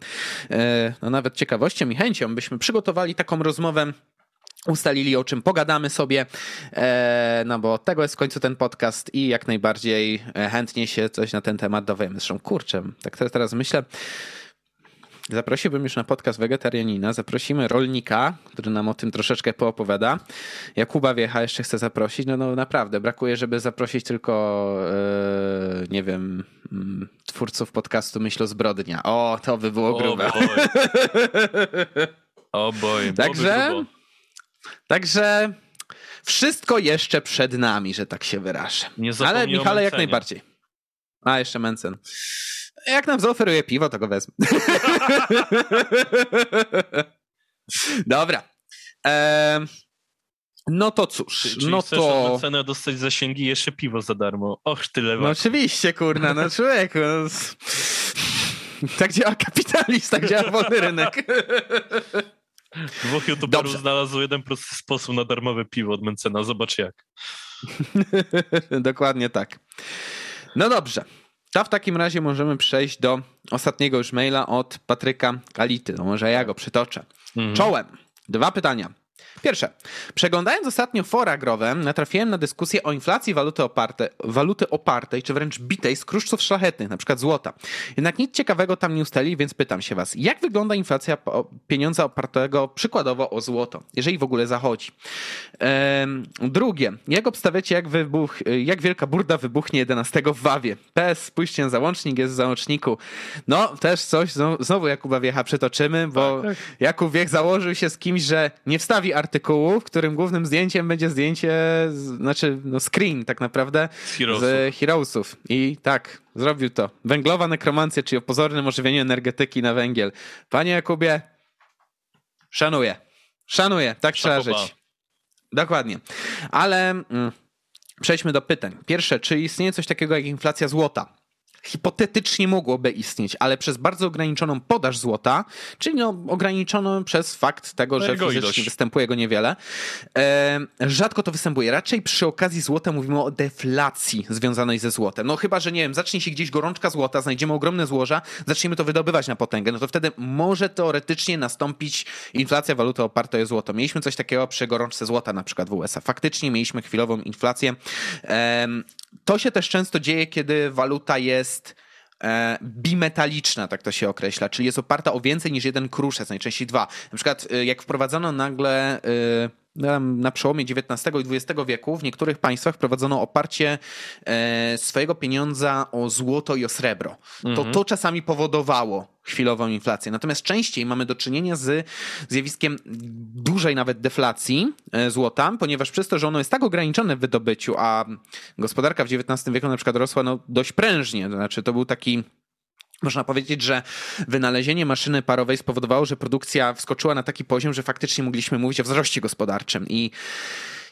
e, no nawet ciekawością i chęcią byśmy przygotowali taką rozmowę ustalili, o czym pogadamy sobie, e, no bo tego jest w końcu ten podcast i jak najbardziej chętnie się coś na ten temat dowiemy. Zresztą kurczę, tak teraz myślę, Zaprosiłbym już na podcast Wegetarianina. Zaprosimy rolnika, który nam o tym troszeczkę poopowiada. Jakuba Wiecha jeszcze chcę zaprosić. No, no naprawdę, brakuje, żeby zaprosić tylko, yy, nie wiem, yy, twórców podcastu Myśl Zbrodnia. O, to by było grube. O boj. Także, także wszystko jeszcze przed nami, że tak się wyrażę. Ale Michale jak najbardziej. A, jeszcze Mencen. Jak nam zaoferuje piwo, to go wezmę. Dobra. Ehm, no to cóż, Czyli no chcesz to... za cenę dostać zasięgi i jeszcze piwo za darmo. Och, tyle No oczywiście, kurna, no człowieku. No... Tak działa kapitalizm, tak działa wolny rynek. Dwóch youtuberów znalazło jeden prosty sposób na darmowe piwo od Mencena. Zobacz jak. Dokładnie tak. No dobrze. To w takim razie możemy przejść do ostatniego już maila od Patryka Kality. No może ja go przytoczę. Mhm. Czołem. Dwa pytania. Pierwsze. Przeglądając ostatnio fora growe, natrafiłem na dyskusję o inflacji waluty, oparte, waluty opartej, czy wręcz bitej z kruszców szlachetnych, na przykład złota. Jednak nic ciekawego tam nie ustali, więc pytam się was, jak wygląda inflacja pieniądza opartego przykładowo o złoto, jeżeli w ogóle zachodzi? Ehm, drugie. Jak obstawiacie, jak, wybuch, jak wielka burda wybuchnie 11 w Wawie? PS, spójrzcie na załącznik, jest w załączniku. No, też coś, znowu Jakuba Wiecha przytoczymy, bo tak, tak. Jakub Wiech założył się z kimś, że nie wstawi artykułu, w którym głównym zdjęciem będzie zdjęcie, znaczy no screen tak naprawdę z Heroesów. z Heroesów. I tak, zrobił to. Węglowa nekromancja, czyli o pozornym ożywieniu energetyki na węgiel. Panie Jakubie, szanuję. Szanuję, tak trzeba żyć. Dokładnie. Ale mm, przejdźmy do pytań. Pierwsze, czy istnieje coś takiego jak inflacja złota? Hipotetycznie mogłoby istnieć, ale przez bardzo ograniczoną podaż złota, czyli no, ograniczoną przez fakt tego, że fizycznie ilość. występuje go niewiele. E, rzadko to występuje. Raczej przy okazji złota mówimy o deflacji związanej ze złotem. No chyba, że nie wiem, zacznie się gdzieś gorączka złota, znajdziemy ogromne złoża, zaczniemy to wydobywać na potęgę, no to wtedy może teoretycznie nastąpić inflacja waluty opartej o złoto. Mieliśmy coś takiego przy gorączce złota na przykład w USA. Faktycznie mieliśmy chwilową inflację. E, to się też często dzieje, kiedy waluta jest e, bimetaliczna, tak to się określa, czyli jest oparta o więcej niż jeden kruszec, najczęściej dwa. Na przykład e, jak wprowadzono nagle e, na przełomie XIX i XX wieku w niektórych państwach prowadzono oparcie e, swojego pieniądza o złoto i o srebro. To mhm. to czasami powodowało chwilową inflację. Natomiast częściej mamy do czynienia z zjawiskiem dużej nawet deflacji e, złota, ponieważ przez to, że ono jest tak ograniczone w wydobyciu, a gospodarka w XIX wieku na przykład rosła no, dość prężnie, to znaczy to był taki można powiedzieć, że wynalezienie maszyny parowej spowodowało, że produkcja wskoczyła na taki poziom, że faktycznie mogliśmy mówić o wzroście gospodarczym. I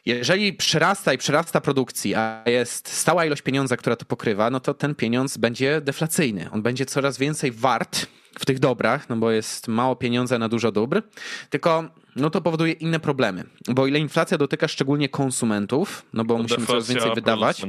jeżeli przyrasta i przyrasta produkcji, a jest stała ilość pieniądza, która to pokrywa, no to ten pieniądz będzie deflacyjny. On będzie coraz więcej wart w tych dobrach, no bo jest mało pieniądza na dużo dóbr, tylko no to powoduje inne problemy. Bo ile inflacja dotyka szczególnie konsumentów, no bo musimy coraz więcej wydawać.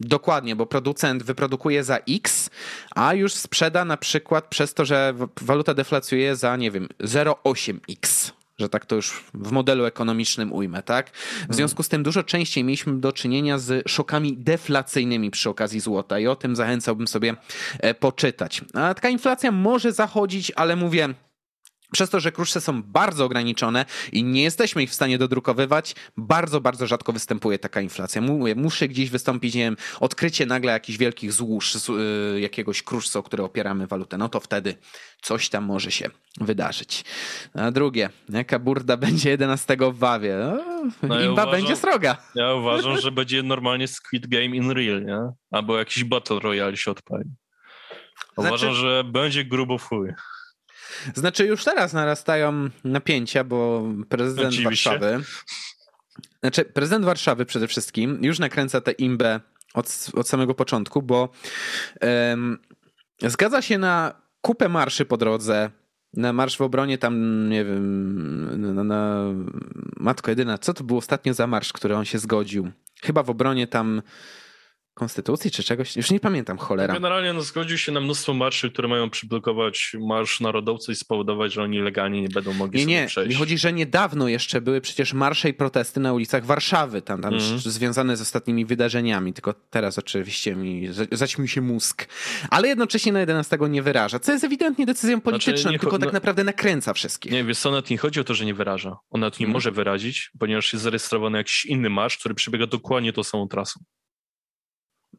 Dokładnie, bo producent wyprodukuje za X, a już sprzeda na przykład przez to, że waluta deflacjuje za, nie wiem, 0,8X że tak to już w modelu ekonomicznym ujmę, tak? W mhm. związku z tym dużo częściej mieliśmy do czynienia z szokami deflacyjnymi przy okazji złota i o tym zachęcałbym sobie e, poczytać. A taka inflacja może zachodzić, ale mówię, przez to, że kruszce są bardzo ograniczone i nie jesteśmy ich w stanie dodrukowywać, bardzo, bardzo rzadko występuje taka inflacja. Muszę gdzieś wystąpić, nie wiem, odkrycie nagle jakichś wielkich złóż, yy, jakiegoś kruszca, o które opieramy walutę. No to wtedy coś tam może się wydarzyć. A drugie, jaka burda będzie 11 w Wawie? No, ja uważam, będzie sroga. Ja uważam, że będzie normalnie Squid Game in real, nie? Albo jakiś Battle Royale się odpali. Uważam, znaczy... że będzie grubo fuj. Znaczy już teraz narastają napięcia, bo prezydent Oczywiście. Warszawy, znaczy prezydent Warszawy przede wszystkim już nakręca tę imbę od, od samego początku, bo um, zgadza się na kupę marszy po drodze, na marsz w obronie tam, nie wiem, na, na, Matko Jedyna, co to był ostatnio za marsz, który on się zgodził? Chyba w obronie tam konstytucji czy czegoś, już nie pamiętam, cholera. Generalnie no, zgodził się na mnóstwo marszy, które mają przyblokować Marsz Narodowcy i spowodować, że oni legalnie nie będą mogli nie, nie. przejść. Nie, chodzi, że niedawno jeszcze były przecież marsze i protesty na ulicach Warszawy, tam, tam mm. związane z ostatnimi wydarzeniami, tylko teraz oczywiście mi zaćmił się mózg. Ale jednocześnie na 11 nie wyraża, co jest ewidentnie decyzją polityczną, znaczy, tylko tak no, naprawdę nakręca wszystkich. Nie, wiesz co, nawet nie chodzi o to, że nie wyraża. On nawet nie mm. może wyrazić, ponieważ jest zarejestrowany jakiś inny marsz, który przebiega dokładnie tą samą trasą.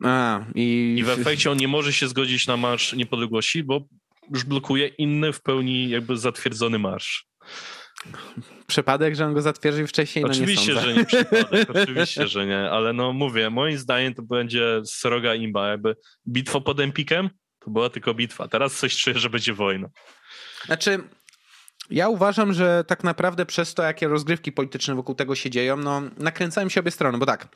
A, i... I w efekcie on nie może się zgodzić na Marsz Niepodległości, bo już blokuje inny w pełni jakby zatwierdzony marsz. Przypadek, że on go zatwierdził wcześniej? Oczywiście, no nie że nie przypadek, oczywiście, że nie, ale no mówię, moim zdaniem to będzie sroga imba, jakby bitwa pod Empikiem, To była tylko bitwa. Teraz coś czuję, że będzie wojna. Znaczy, ja uważam, że tak naprawdę przez to, jakie rozgrywki polityczne wokół tego się dzieją, no nakręcają się obie strony, bo tak.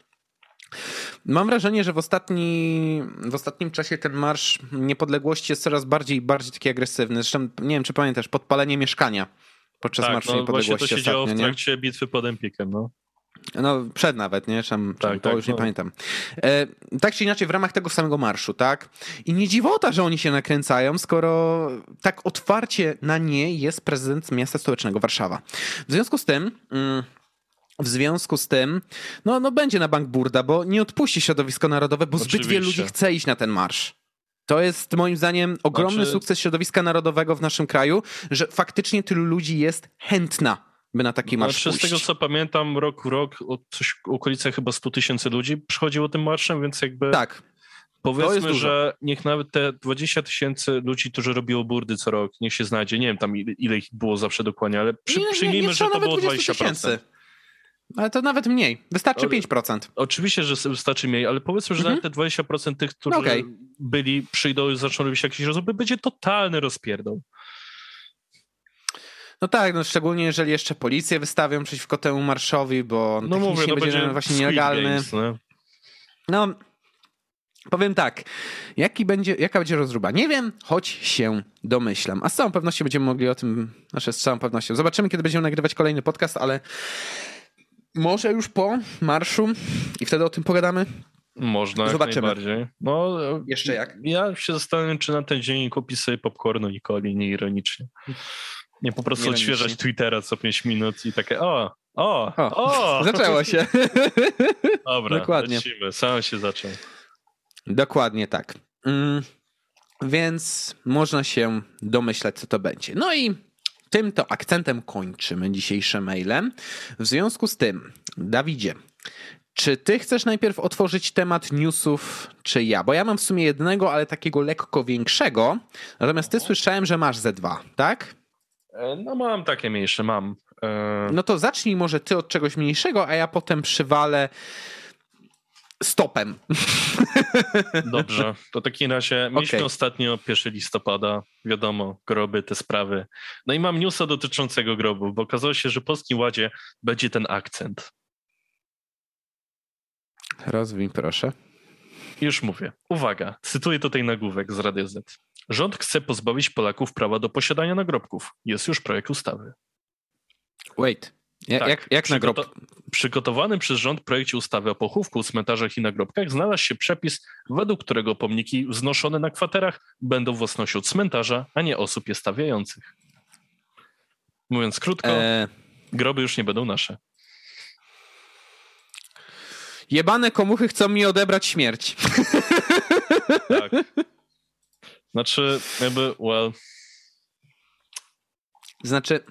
Mam wrażenie, że w, ostatni, w ostatnim czasie ten marsz niepodległości jest coraz bardziej i bardziej taki agresywny. Zresztą nie wiem, czy pamiętasz, podpalenie mieszkania podczas tak, Marszu no, Niepodległości. Właśnie to się działo w nie? trakcie bitwy pod Empikiem, no. No, przed nawet, nie? Czym, Tak, czym, tak, to już nie no. pamiętam. E, tak czy inaczej, w ramach tego samego marszu, tak? I nie dziwota, że oni się nakręcają, skoro tak otwarcie na nie jest prezydent miasta stołecznego Warszawa. W związku z tym. Mm, w związku z tym, no, no będzie na bank burda, bo nie odpuści środowisko narodowe, bo zbyt Oczywiście. wielu ludzi chce iść na ten marsz. To jest moim zdaniem ogromny Znaczy- sukces środowiska narodowego w naszym kraju, że faktycznie tylu ludzi jest chętna, by na taki marsz Znaczy, z tego co pamiętam, rok w rok, o coś w okolicach chyba 100 tysięcy ludzi przychodziło tym marszem, więc jakby Tak, powiedzmy, że niech nawet te 20 tysięcy ludzi, którzy robiło burdy co rok, niech się znajdzie. Nie wiem tam ile, ile ich było zawsze dokładnie, ale przy, Nie, nie, przyjmijmy, nie że trzeba to było 20 20%. tysięcy. Ale to nawet mniej. Wystarczy Ale- 5%. Oczywiście, że wystarczy mniej, ale powiedzmy, że Mhm. nawet te 20% tych, którzy No okej. byli, przyjdą i zaczną robić jakieś rozmowy, będzie totalny rozpierdol. No tak, no szczególnie jeżeli jeszcze policję wystawią przeciwko temu marszowi, bo No technicznie mówię, no będzie, będzie właśnie nielegalny. Games, no. No, powiem tak, jaki będzie, jaka będzie rozruba? Nie wiem, choć się domyślam. A z całą pewnością będziemy mogli o tym, znaczy z całą pewnością. Zobaczymy, kiedy będziemy nagrywać kolejny podcast, ale może już po marszu i wtedy o tym pogadamy. Można Zobaczymy. najbardziej. No, Jeszcze jak? Ja się zastanawiam, czy na ten dzień kupić sobie popcornu Nikoli, nie ironicznie. Nie po prostu odświeżać Twittera co 5 minut i takie o, o, O, o. zaczęło się. Dobra, Dokładnie. lecimy. Sam się zaczął. Dokładnie tak. Mm, więc można się domyślać, co to będzie. No i tym to akcentem kończymy dzisiejsze maile. W związku z tym, Dawidzie, czy ty chcesz najpierw otworzyć temat newsów, czy ja? Bo ja mam w sumie jednego, ale takiego lekko większego. Natomiast ty słyszałem, że masz ze dwa, tak? E, No mam takie mniejsze, mam. E, No to zacznij może ty od czegoś mniejszego, a ja potem przywalę stopem. Dobrze, to w takim razie mieliśmy Okej. ostatnio 1 listopada, wiadomo, groby, te sprawy. No i mam newsa dotyczącego grobu, bo okazało się, że w Polskim Ładzie będzie ten akcent. Rozwij proszę. Już mówię. Uwaga, cytuję tutaj nagłówek z Radio Z. Rząd chce pozbawić Polaków prawa do posiadania nagrobków. Jest już projekt ustawy. Wait. Ja, Tak, jak jak na grob? Przygoto- Przygotowanym przez rząd projekcie ustawy o pochówku, cmentarzach i nagrobkach znalazł się przepis, według którego pomniki wznoszone na kwaterach będą własnością cmentarza, a nie osób je stawiających. Mówiąc krótko, E, groby już nie będą nasze. jebane komuchy chcą mi odebrać śmierć. Tak. Znaczy, jakby, well, Znaczy,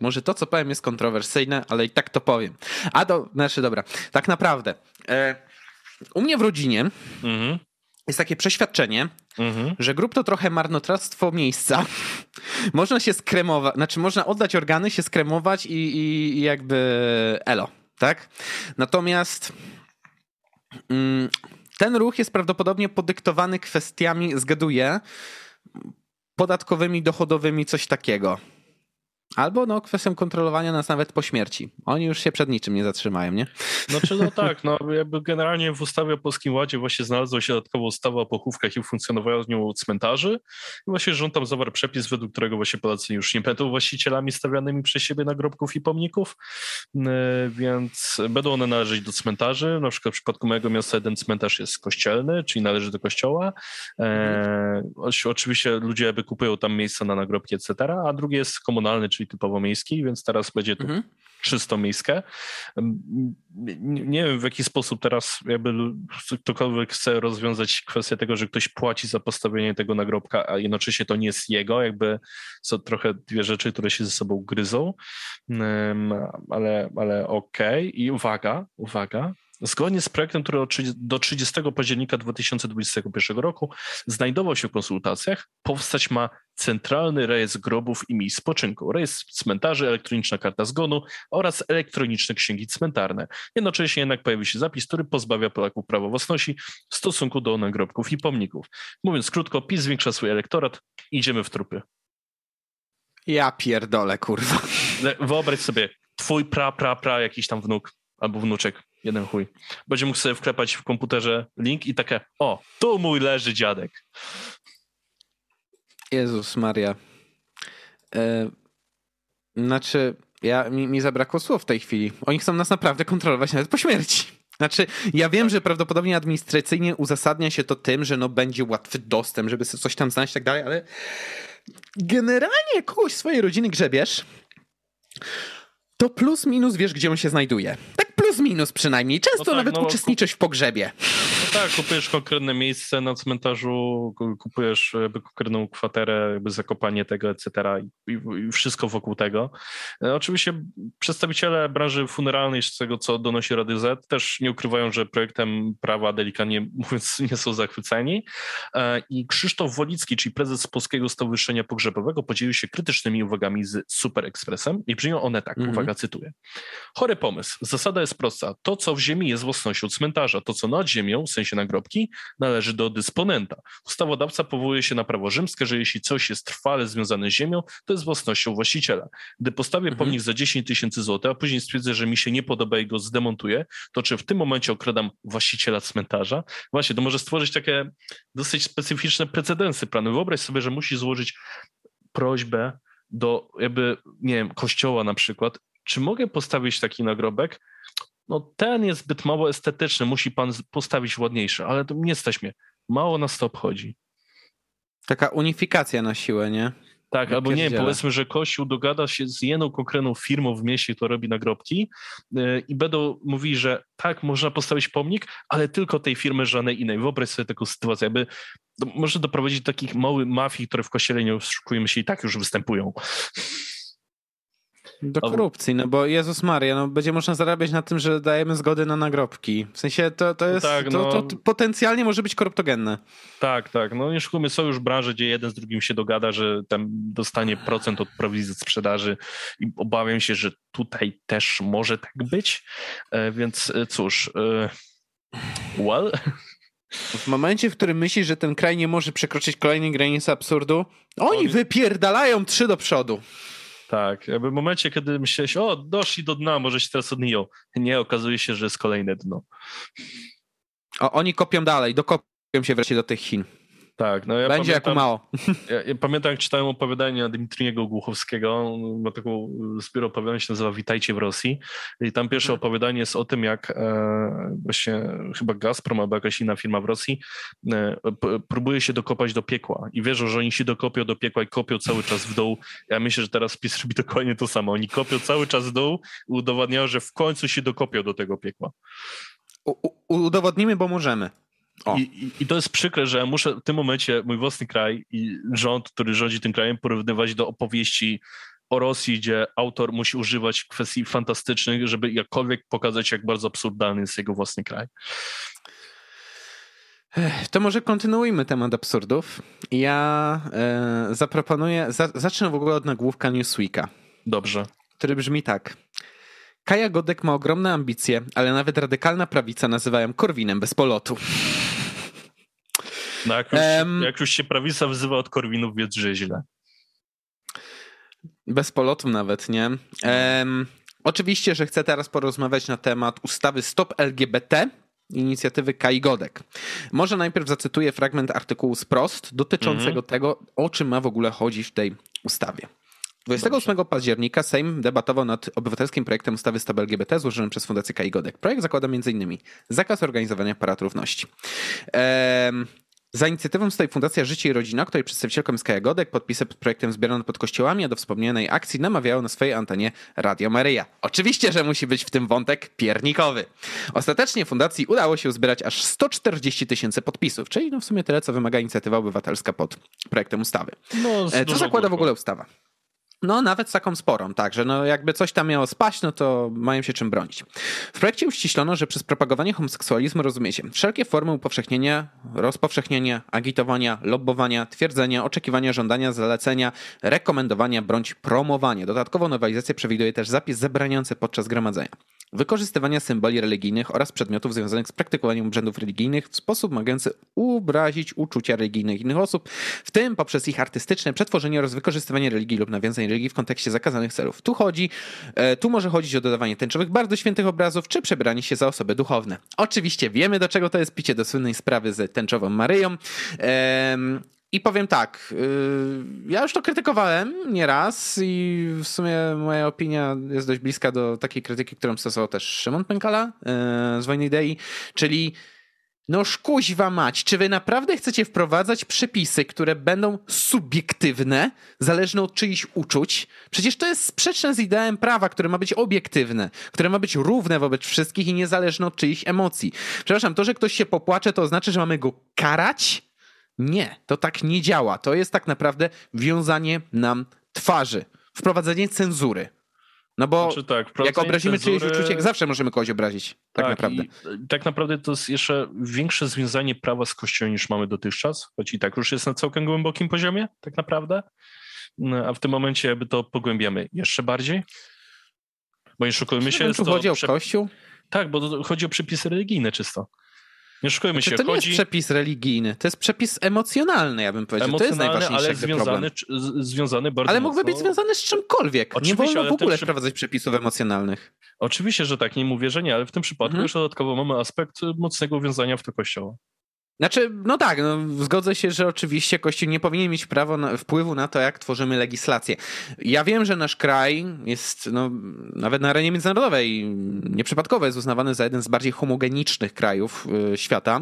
może to, co powiem, jest kontrowersyjne, ale i tak to powiem. A to, znaczy, dobra, tak naprawdę. E, u mnie w rodzinie mhm, jest takie przeświadczenie, mhm. że grób to trochę marnotrawstwo miejsca. można się skremować, znaczy można oddać organy, się skremować i, i, i jakby elo, tak? Natomiast mm, ten ruch jest prawdopodobnie podyktowany kwestiami, zgaduję, podatkowymi, dochodowymi, coś takiego. Albo no, kwestią kontrolowania nas nawet po śmierci. Oni już się przed niczym nie zatrzymają, nie? Znaczy, no tak, no jakby generalnie w ustawie o Polskim Ładzie właśnie znalazła się dodatkowa ustawa o pochówkach i funkcjonowaniu cmentarzy i właśnie rząd tam zawarł przepis, według którego właśnie Polacy już nie będą właścicielami stawianymi przez siebie nagrobków i pomników, Yy, więc będą one należeć do cmentarzy, na przykład w przypadku mojego miasta jeden cmentarz jest kościelny, czyli należy do kościoła, e, oczywiście ludzie jakby kupują tam miejsca na nagrobki, etc., a drugi jest komunalny, czyli typowo miejski, więc teraz będzie tu Mhm. czysto miejskie. Nie nie wiem, w jaki sposób teraz jakby ktokolwiek chce rozwiązać kwestię tego, że ktoś płaci za postawienie tego nagrobka, a jednocześnie to nie jest jego, jakby są trochę dwie rzeczy, które się ze sobą gryzą, ale, ale okej. I uwaga, uwaga, Zgodnie z projektem, który od 30 do 30 października 2021 roku znajdował się w konsultacjach, powstać ma Centralny Rejestr Grobów i Miejsc Spoczynku, Rejestr Cmentarzy, Elektroniczna Karta Zgonu oraz Elektroniczne Księgi Cmentarne. Jednocześnie jednak pojawi się zapis, który pozbawia Polaków prawa własności w stosunku do nagrobków i pomników. Mówiąc krótko, PiS zwiększa swój elektorat, idziemy w trupy. Ja pierdolę, kurwa. Wyobraź sobie, twój pra, pra, pra, jakiś tam wnuk albo wnuczek, jeden chuj. Będzie mógł sobie wklepać w komputerze link i takie, o, tu mój leży dziadek. Jezus Maria. E, znaczy, ja, mi, mi zabrakło słów w tej chwili. Oni chcą nas naprawdę kontrolować nawet po śmierci. Znaczy, ja wiem, że prawdopodobnie administracyjnie uzasadnia się to tym, że no będzie łatwy dostęp, żeby coś tam znaleźć i tak dalej, ale generalnie kogoś swojej rodziny grzebiesz, to plus minus wiesz, gdzie on się znajduje. Tak plus minus przynajmniej. Często no tak, nawet no, uczestniczysz w pogrzebie. No tak, kupujesz konkretne miejsce na cmentarzu, kupujesz jakby konkretną kwaterę, jakby zakopanie tego, etc. I, i wszystko wokół tego. E, oczywiście przedstawiciele branży funeralnej, z tego co donosi Rady Z, też nie ukrywają, że projektem prawa delikatnie mówiąc nie są zachwyceni. E, I Krzysztof Wolicki, czyli prezes Polskiego Stowarzyszenia Pogrzebowego, podzielił się krytycznymi uwagami z Super Expressem i brzmią one tak, mm -hmm. uwaga, cytuję. Chory pomysł. Zasada jest prosta. To, co w ziemi jest własnością cmentarza, to, co nad ziemią, sensie nagrobki, należy do dysponenta. Ustawodawca powołuje się na prawo rzymskie, że jeśli coś jest trwale związane z ziemią, to jest własnością właściciela. Gdy postawię mhm. pomnik za 10 tysięcy złotych, a później stwierdzę, że mi się nie podoba i go zdemontuję, to czy w tym momencie okradam właściciela cmentarza? Właśnie, to może stworzyć takie dosyć specyficzne precedensy prawne. Wyobraź sobie, że musi złożyć prośbę do jakby, nie wiem, kościoła na przykład, czy mogę postawić taki nagrobek? No ten jest zbyt mało estetyczny, musi pan postawić ładniejszy, ale to nie jesteśmy. Mało nas to obchodzi. Taka unifikacja na siłę, nie? Tak, albo nie, powiedzmy, że Kościół dogada się z jedną konkretną firmą w mieście, która robi nagrobki yy, i będą mówili, że tak, można postawić pomnik, ale tylko tej firmy, żadnej innej. Wyobraź sobie taką sytuację, aby może doprowadzić do takich małych mafii, które w Kościele nie oszukujemy się i tak już występują. Do korupcji, no bo Jezus Maria, no będzie można zarabiać na tym, że dajemy zgody na nagrobki. W sensie to, to jest, tak, no, to, to, potencjalnie może być koruptogenne. Tak, tak. No nie szukamy, są już branże, gdzie jeden z drugim się dogada, że tam dostanie procent od prowizji sprzedaży i obawiam się, że tutaj też może tak być, e, więc e, cóż, e, well... W momencie, w którym myślisz, że ten kraj nie może przekroczyć kolejnej granicy absurdu, oni... wypierdalają trzy do przodu. Tak, jakby w momencie, kiedy myślałeś, o, doszli do dna, może się teraz odniją. Nie, okazuje się, że jest kolejne dno. O, oni kopią dalej, dokopią się wreszcie do tych Chin. Tak, no ja Będzie pamiętam, jak mało. Ja, ja, pamiętam, jak czytałem opowiadanie Dmitriego Głuchowskiego, ma taką zbiór opowiadań, się nazywa Witajcie w Rosji i tam pierwsze hmm. opowiadanie jest o tym, jak e, właśnie chyba Gazprom albo jakaś inna firma w Rosji e, próbuje się dokopać do piekła i wierzą, że oni się dokopią do piekła i kopią cały czas w dół. Ja myślę, że teraz PiS robi dokładnie to samo. Oni kopią cały czas w dół i udowadniają, że w końcu się dokopią do tego piekła. U, udowodnimy, bo możemy. I, i, I, to jest przykre, że muszę w tym momencie mój własny kraj i rząd, który rządzi tym krajem, porównywać do opowieści o Rosji, gdzie autor musi używać kwestii fantastycznych, żeby jakkolwiek pokazać, jak bardzo absurdalny jest jego własny kraj. To może kontynuujmy temat absurdów. Ja e, zaproponuję, za, zacznę w ogóle od nagłówka Newsweeka. Dobrze. Który brzmi tak. Kaja Godek ma ogromne ambicje, ale nawet radykalna prawica nazywają Korwinem bez polotu. No jak, już, um, jak już się prawica wzywa od Korwinów, więc że źle. Bez polotu nawet, nie? Um, oczywiście, że chcę teraz porozmawiać na temat ustawy Stop LGBT, inicjatywy Kai Godek. Może najpierw zacytuję fragment artykułu z Prost dotyczącego mm -hmm. tego, o czym ma w ogóle chodzić w tej ustawie. 28 Dobrze. października Sejm debatował nad obywatelskim projektem ustawy Stop LGBT złożonym przez Fundację Kai Godek. Projekt zakłada m.in. zakaz organizowania parad równości. Ehm, za inicjatywą stoi Fundacja Życie i Rodzina, której przedstawicielką jest Kaja Godek. Podpisy pod projektem zbierano pod kościołami, a do wspomnianej akcji namawiało na swojej antenie Radio Maryja. Oczywiście, że musi być w tym wątek piernikowy. Ostatecznie fundacji udało się uzbierać aż 140 tysięcy podpisów, czyli no w sumie tyle, co wymaga inicjatywa obywatelska pod projektem ustawy. No, e, co zakłada w ogóle ustawa? No, nawet z taką sporą, tak, że no jakby coś tam miało spaść, no to mają się czym bronić. W projekcie uściślono, że przez propagowanie homoseksualizmu rozumie się wszelkie formy upowszechnienia, rozpowszechnienia, agitowania, lobbowania, twierdzenia, oczekiwania, żądania, zalecenia, rekomendowania bądź promowania. Dodatkowo nowelizacja przewiduje też zapis zabraniający podczas gromadzenia wykorzystywania symboli religijnych oraz przedmiotów związanych z praktykowaniem obrzędów religijnych w sposób mogący urazić uczucia religijnych innych osób, w tym poprzez ich artystyczne przetworzenie oraz wykorzystywanie religii lub nawiązań religii w kontekście zakazanych celów. Tu chodzi, e, tu może chodzić o dodawanie tęczowych bardzo świętych obrazów, czy przebranie się za osoby duchowne. Oczywiście wiemy, do czego to jest picie do słynnej sprawy z tęczową Maryją. I powiem tak, y, ja już to krytykowałem nieraz i w sumie moja opinia jest dość bliska do takiej krytyki, którą stosował też Szymon Pękala y, z Wojny Idei, czyli no szkuźwa mać, czy wy naprawdę chcecie wprowadzać przepisy, które będą subiektywne, zależne od czyichś uczuć? Przecież to jest sprzeczne z ideałem prawa, które ma być obiektywne, które ma być równe wobec wszystkich i niezależne od czyichś emocji. Przepraszam, to, że ktoś się popłacze, to oznacza, że mamy go karać? Nie, to tak nie działa. To jest tak naprawdę wiązanie nam twarzy, wprowadzenie cenzury. No bo znaczy tak, jak obrazimy cenzury... czyjeś uczucie, zawsze możemy kogoś obrazić. Tak, tak naprawdę. tak naprawdę to jest jeszcze większe związanie prawa z Kościołem niż mamy dotychczas, choć i tak już jest na całkiem głębokim poziomie, tak naprawdę. No, a w tym momencie jakby to pogłębiamy jeszcze bardziej. Bo nie szukujmy się. Czy chodzi o Kościół? Tak, bo chodzi o przepisy religijne czysto. Nie szukajmy znaczy, się. To nie chodzi... jest przepis religijny, to jest przepis emocjonalny, ja bym powiedział. Emocjonalny, to jest najważniejszy ale związany, związany bardzo Ale mógłby być związany z czymkolwiek. Oczywiście, nie wolno w ogóle przy... wprowadzać przepisów emocjonalnych. Oczywiście, że tak, nie mówię, że nie, ale w tym przypadku mhm. jeszcze dodatkowo mamy aspekt mocnego wiązania w to kościoła. Znaczy, no tak, no, zgodzę się, że oczywiście Kościół nie powinien mieć prawa na, wpływu na to, jak tworzymy legislację. Ja wiem, że nasz kraj jest, no, nawet na arenie międzynarodowej, nieprzypadkowo jest uznawany za jeden z bardziej homogenicznych krajów y, świata.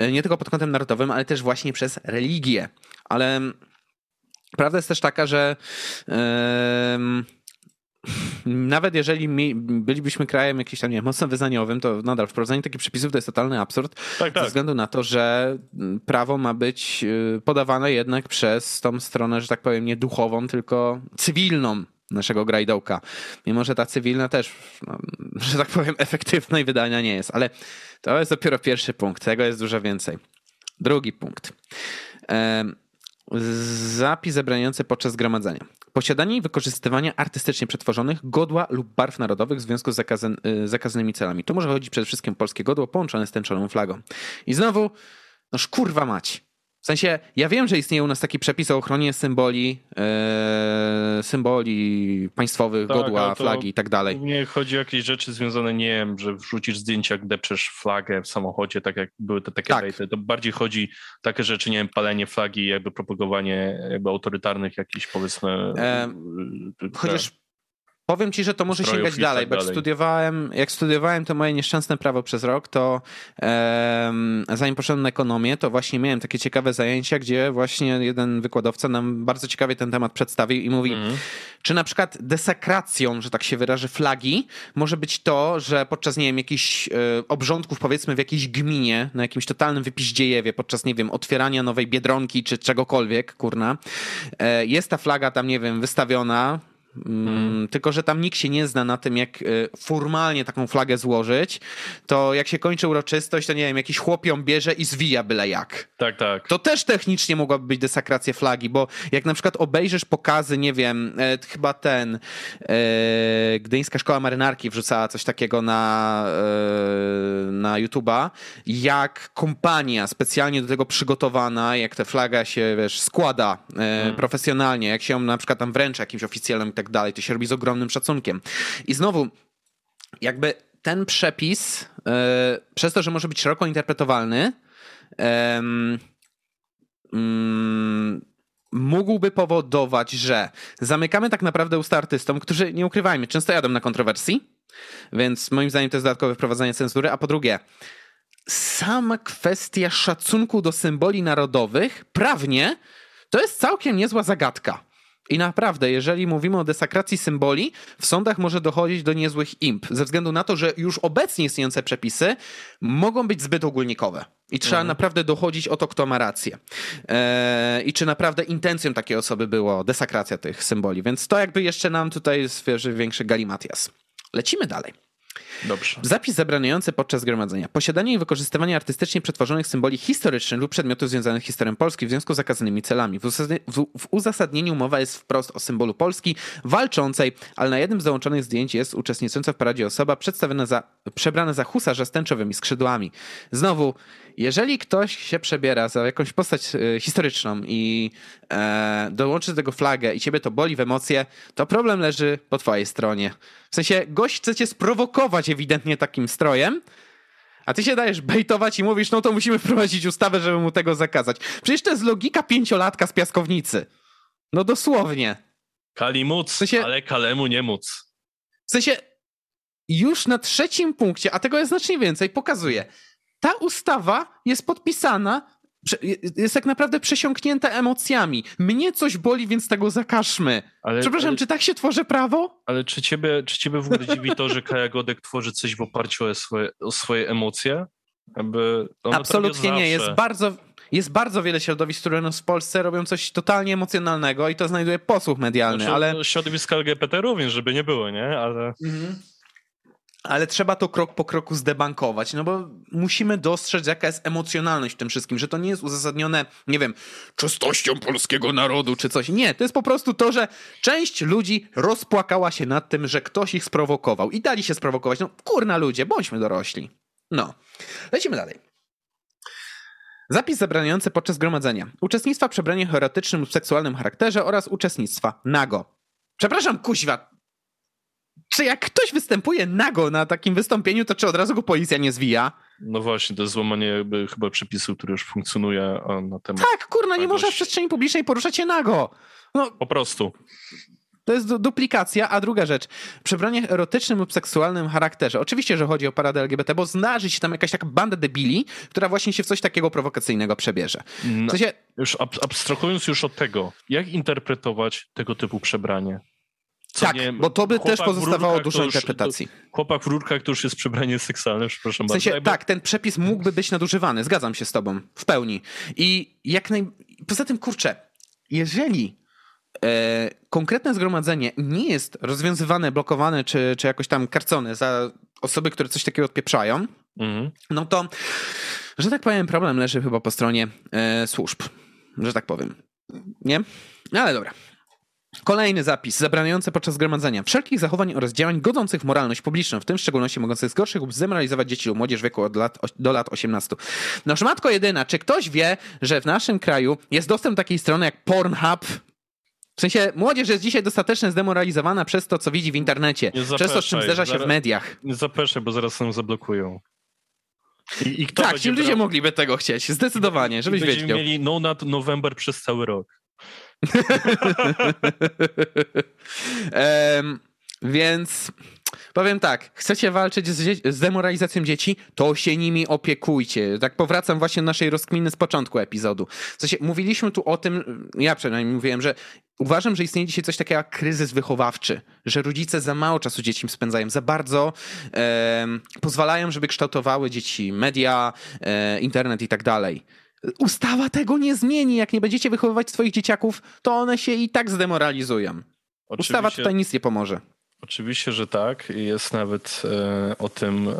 Y, nie tylko pod kątem narodowym, ale też właśnie przez religię. Ale prawda jest też taka, że. Nawet jeżeli mi, bylibyśmy krajem jakimś tam, nie wiem, mocno wyznaniowym, to nadal wprowadzenie takich przepisów to jest totalny absurd. Tak, tak. Ze względu na to, że prawo ma być y, podawane jednak przez tą stronę, że tak powiem, nie duchową, tylko cywilną naszego grajdołka. Mimo, że ta cywilna też, no, że tak powiem, efektywnej wydania nie jest. Ale to jest dopiero pierwszy punkt. Tego jest dużo więcej. Drugi punkt. Zapis zabraniający podczas zgromadzenia. Posiadanie i wykorzystywanie artystycznie przetworzonych godła lub barw narodowych w związku z y, zakazanymi celami. Tu może chodzić przede wszystkim polskie godło połączone z tęczoną flagą. I znowu, no szkurwa mać. W sensie, ja wiem, że istnieje u nas taki przepis o ochronie symboli, e, symboli państwowych, tak, godła, flagi i tak dalej. Nie chodzi o jakieś rzeczy związane, nie wiem, że wrzucisz zdjęcia, jak depczesz flagę w samochodzie, tak jak były te takie tak. To bardziej chodzi takie rzeczy, nie wiem, palenie flagi, jakby propagowanie jakby autorytarnych jakichś, powiedzmy... E, chociaż Powiem ci, że to może sięgać tak dalej, bo jak studiowałem, jak studiowałem to moje nieszczęsne prawo przez rok, to um, zanim poszedłem na ekonomię, to właśnie miałem takie ciekawe zajęcia, gdzie właśnie jeden wykładowca nam bardzo ciekawie ten temat przedstawił i mówi, mm. czy na przykład desakracją, że tak się wyrażę, flagi może być to, że podczas, nie wiem, jakichś e, obrządków, powiedzmy w jakiejś gminie, na jakimś totalnym wypiździejewie, podczas, nie wiem, otwierania nowej Biedronki czy czegokolwiek, kurna, e, jest ta flaga tam, nie wiem, wystawiona, Hmm. Tylko, że tam nikt się nie zna na tym, jak y, formalnie taką flagę złożyć, to jak się kończy uroczystość, to nie wiem, jakiś chłop ją bierze i zwija byle jak. Tak, tak. To też technicznie mogłaby być desakracja flagi, bo jak na przykład obejrzysz pokazy, nie wiem, e, chyba ten e, Gdyńska Szkoła Marynarki wrzucała coś takiego na, e, na YouTube'a, jak kompania specjalnie do tego przygotowana, jak ta flaga się, wiesz, składa e, hmm. profesjonalnie, jak się ją na przykład tam wręcza jakimś oficjalnym i tak tak dalej. To się robi z ogromnym szacunkiem. I znowu, jakby ten przepis, yy, przez to, że może być szeroko interpretowalny, yy, mógłby powodować, że zamykamy tak naprawdę usta artystom, którzy, nie ukrywajmy, często jadą na kontrowersji, więc moim zdaniem to jest dodatkowe wprowadzenie cenzury, a po drugie, sama kwestia szacunku do symboli narodowych prawnie to jest całkiem niezła zagadka. I naprawdę, jeżeli mówimy o desakracji symboli, w sądach może dochodzić do niezłych imp, ze względu na to, że już obecnie istniejące przepisy mogą być zbyt ogólnikowe. I trzeba mhm. naprawdę dochodzić o to, kto ma rację. Eee, I czy naprawdę intencją takiej osoby było desakracja tych symboli. Więc to jakby jeszcze nam tutaj zwierzy większy galimatias. Lecimy dalej. Dobrze. Zapis zabraniający podczas zgromadzenia. Posiadanie i wykorzystywanie artystycznie przetworzonych symboli historycznych lub przedmiotów związanych z historią Polski w związku z zakazanymi celami. W, uzasadnieniu mowa jest wprost o symbolu Polski walczącej, ale na jednym z dołączonych zdjęć jest uczestnicząca w paradzie osoba przedstawiona za, przebrana za husarza z tęczowymi skrzydłami. Znowu, jeżeli ktoś się przebiera za jakąś postać e, historyczną i e, dołączy do tego flagę i ciebie to boli w emocje, to problem leży po twojej stronie. W sensie, gość chce cię sprowokować ewidentnie takim strojem, a ty się dajesz bejtować i mówisz, no to musimy wprowadzić ustawę, żeby mu tego zakazać. Przecież to jest logika pięciolatka z piaskownicy. No dosłownie. Kali móc, w sensie, ale Kalemu nie móc. W sensie, już na trzecim punkcie, a tego jest znacznie więcej, pokazuje. Ta ustawa jest podpisana jest tak naprawdę przesiąknięte emocjami. Mnie coś boli, więc tego zakażmy. Ale, Przepraszam, ale, czy tak się tworzy prawo? Ale czy ciebie, czy ciebie w ogóle dziwi to, że Kaja Godek tworzy coś w oparciu o swoje, o swoje emocje? Absolutnie nie. Jest bardzo, jest bardzo wiele środowisk, które w Polsce robią coś totalnie emocjonalnego i to znajduje posłuch medialny, znaczy, ale... Środowiska LGBT również, żeby nie było, nie? Ale... Mhm ale trzeba to krok po kroku zdebankować, no bo musimy dostrzec, jaka jest emocjonalność w tym wszystkim, że to nie jest uzasadnione, nie wiem, czystością polskiego narodu czy coś. Nie, to jest po prostu to, że część ludzi rozpłakała się nad tym, że ktoś ich sprowokował i dali się sprowokować. No kurna ludzie, bądźmy dorośli. No, lecimy dalej. Zapis zabraniający podczas gromadzenia. Uczestnictwa w przebraniu erotycznym lub seksualnym charakterze oraz uczestnictwa nago. Przepraszam, kuźwa, czy jak ktoś występuje nago na takim wystąpieniu, to czy od razu go policja nie zwija? No właśnie, to jest złamanie jakby chyba przepisu, który już funkcjonuje na temat... Tak, kurna, nie można w przestrzeni publicznej poruszać się nago. No, po prostu. To jest duplikacja, a druga rzecz, przebranie erotycznym lub seksualnym charakterze. Oczywiście, że chodzi o paradę LGBT, bo znarzy się tam jakaś taka banda debili, która właśnie się w coś takiego prowokacyjnego przebierze. W sensie... Już abstrahując już od tego, jak interpretować tego typu przebranie? Co tak, nie, bo to by też pozostawało dużo interpretacji. chłopak w rurkach to już jest przebranie seksualne, przepraszam w sensie, bardzo. Tak, ten przepis mógłby być nadużywany, zgadzam się z tobą, w pełni. I jak naj... Poza tym, kurczę, jeżeli e, konkretne zgromadzenie nie jest rozwiązywane, blokowane, czy, czy jakoś tam karcone za osoby, które coś takiego odpieprzają, mhm. no to, że tak powiem, problem leży chyba po stronie e, służb, że tak powiem. Nie? No ale dobra. Kolejny zapis zabraniający podczas zgromadzenia wszelkich zachowań oraz działań godzących w moralność publiczną, w tym w szczególności mogących zgorszyć lub zdemoralizować dzieci lub młodzież w wieku od lat, do lat 18. No szmatko jedyna, czy ktoś wie, że w naszym kraju jest dostęp do takiej strony jak Pornhub? W sensie młodzież jest dzisiaj dostatecznie zdemoralizowana przez to, co widzi w internecie, przez to, z czym zderza się w mediach. Nie zapraszaj, bo zaraz ją zablokują. I, i tak, ci ludzie brał... mogliby tego chcieć, zdecydowanie, żebyś wiedział. Będziemy mieli no nad November przez cały rok um, więc powiem tak, chcecie walczyć z, z, demoralizacją dzieci, to się nimi opiekujcie. Tak powracam właśnie do naszej rozkminy z początku epizodu. W sensie, mówiliśmy tu o tym, ja przynajmniej mówiłem, że uważam, że istnieje dzisiaj coś takiego jak kryzys wychowawczy, że rodzice za mało czasu dzieci spędzają, za bardzo pozwalają, żeby kształtowały dzieci media, e, internet i tak dalej. Ustawa tego nie zmieni. Jak nie będziecie wychowywać swoich dzieciaków, to one się i tak zdemoralizują. Oczywiście, Ustawa tutaj nic nie pomoże. Oczywiście, że tak. Jest nawet e, o tym e,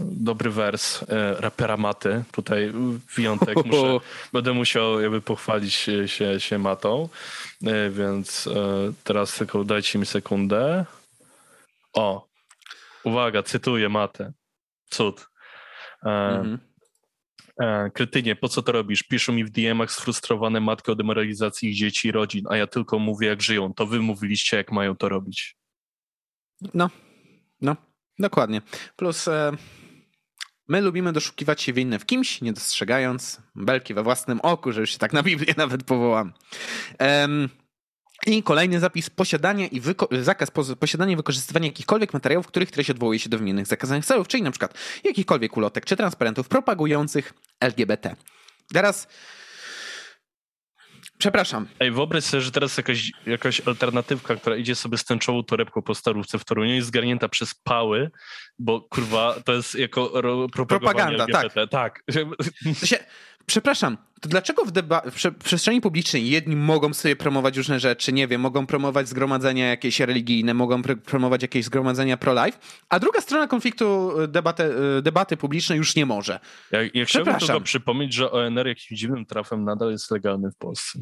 dobry wers e, rapera Maty. Tutaj wyjątek. Muszę, będę musiał jakby pochwalić się, się Matą. E, więc e, teraz tylko dajcie mi sekundę. O, uwaga, cytuję Matę. Cud. E, mhm. E, kretynie, po co to robisz? Piszą mi w DM-ach sfrustrowane matki o demoralizacji ich dzieci i rodzin, a ja tylko mówię, jak żyją. To wy mówiliście, jak mają to robić. No, no, dokładnie. Plus e, my lubimy doszukiwać się winne w kimś, nie dostrzegając belki we własnym oku, że już się tak na Biblię nawet powołam. I kolejny zapis, posiadanie i zakaz posiadania i wykorzystywania jakichkolwiek materiałów, których treść odwołuje się do wymienionych zakazanych celów, czyli na przykład jakichkolwiek ulotek czy transparentów propagujących LGBT. Teraz przepraszam. Ej, wyobraź sobie, że teraz jakaś, jakaś alternatywka, która idzie sobie z tęczową torebką po starówce w Toruniu jest zgarnięta przez pały, bo kurwa, to jest jako ro, Propaganda, LGBT. tak. tak. Się, przepraszam, to dlaczego w, w, przestrzeni publicznej jedni mogą sobie promować różne rzeczy, nie wiem, mogą promować zgromadzenia jakieś religijne, mogą pr- promować jakieś zgromadzenia pro-life, a druga strona konfliktu y, debaty, y, debaty publicznej już nie może. Ja, ja chciałbym tylko przypomnieć, że ONR jakimś dziwnym trafem nadal jest legalny w Polsce.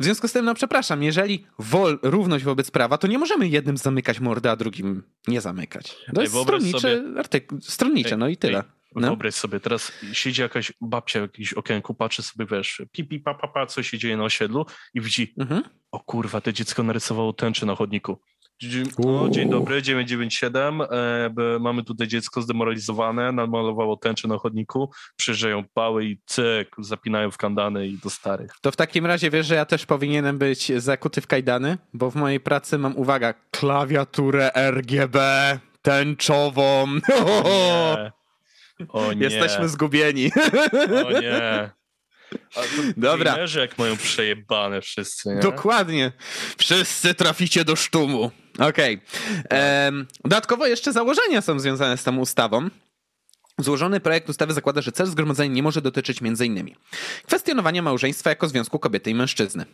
W związku z tym, no przepraszam, jeżeli wol, równość wobec prawa, to nie możemy jednym zamykać mordę, a drugim nie zamykać. To jest stronnicze, sobie... artykuł, stronnicze, no i tyle. No. Wyobraź sobie, teraz siedzi jakaś babcia w jakimś okienku, patrzy sobie, wiesz, pipi, pa, pa, pa, co się dzieje na osiedlu i widzi, mhm. o kurwa, to dziecko narysowało tęczy na chodniku. No, dzień dobry, 997. E, mamy tutaj dziecko zdemoralizowane, namalowało tęczę na chodniku, przyjeżdżają pały i cyk, zapinają w kandany i do starych. To w takim razie wiesz, że ja też powinienem być zakuty w kajdany, bo w mojej pracy mam, uwaga, klawiaturę RGB tęczową. O nie. O nie. Jesteśmy zgubieni. O nie. Dobra. Gamerzy jak mają przejebane wszyscy, nie? Dokładnie. Wszyscy traficie do sztumu. Okej. Okay. Dodatkowo jeszcze założenia są związane z tą ustawą. Złożony projekt ustawy zakłada, że cel zgromadzenia nie może dotyczyć m.in. kwestionowania małżeństwa jako związku kobiety i mężczyzny.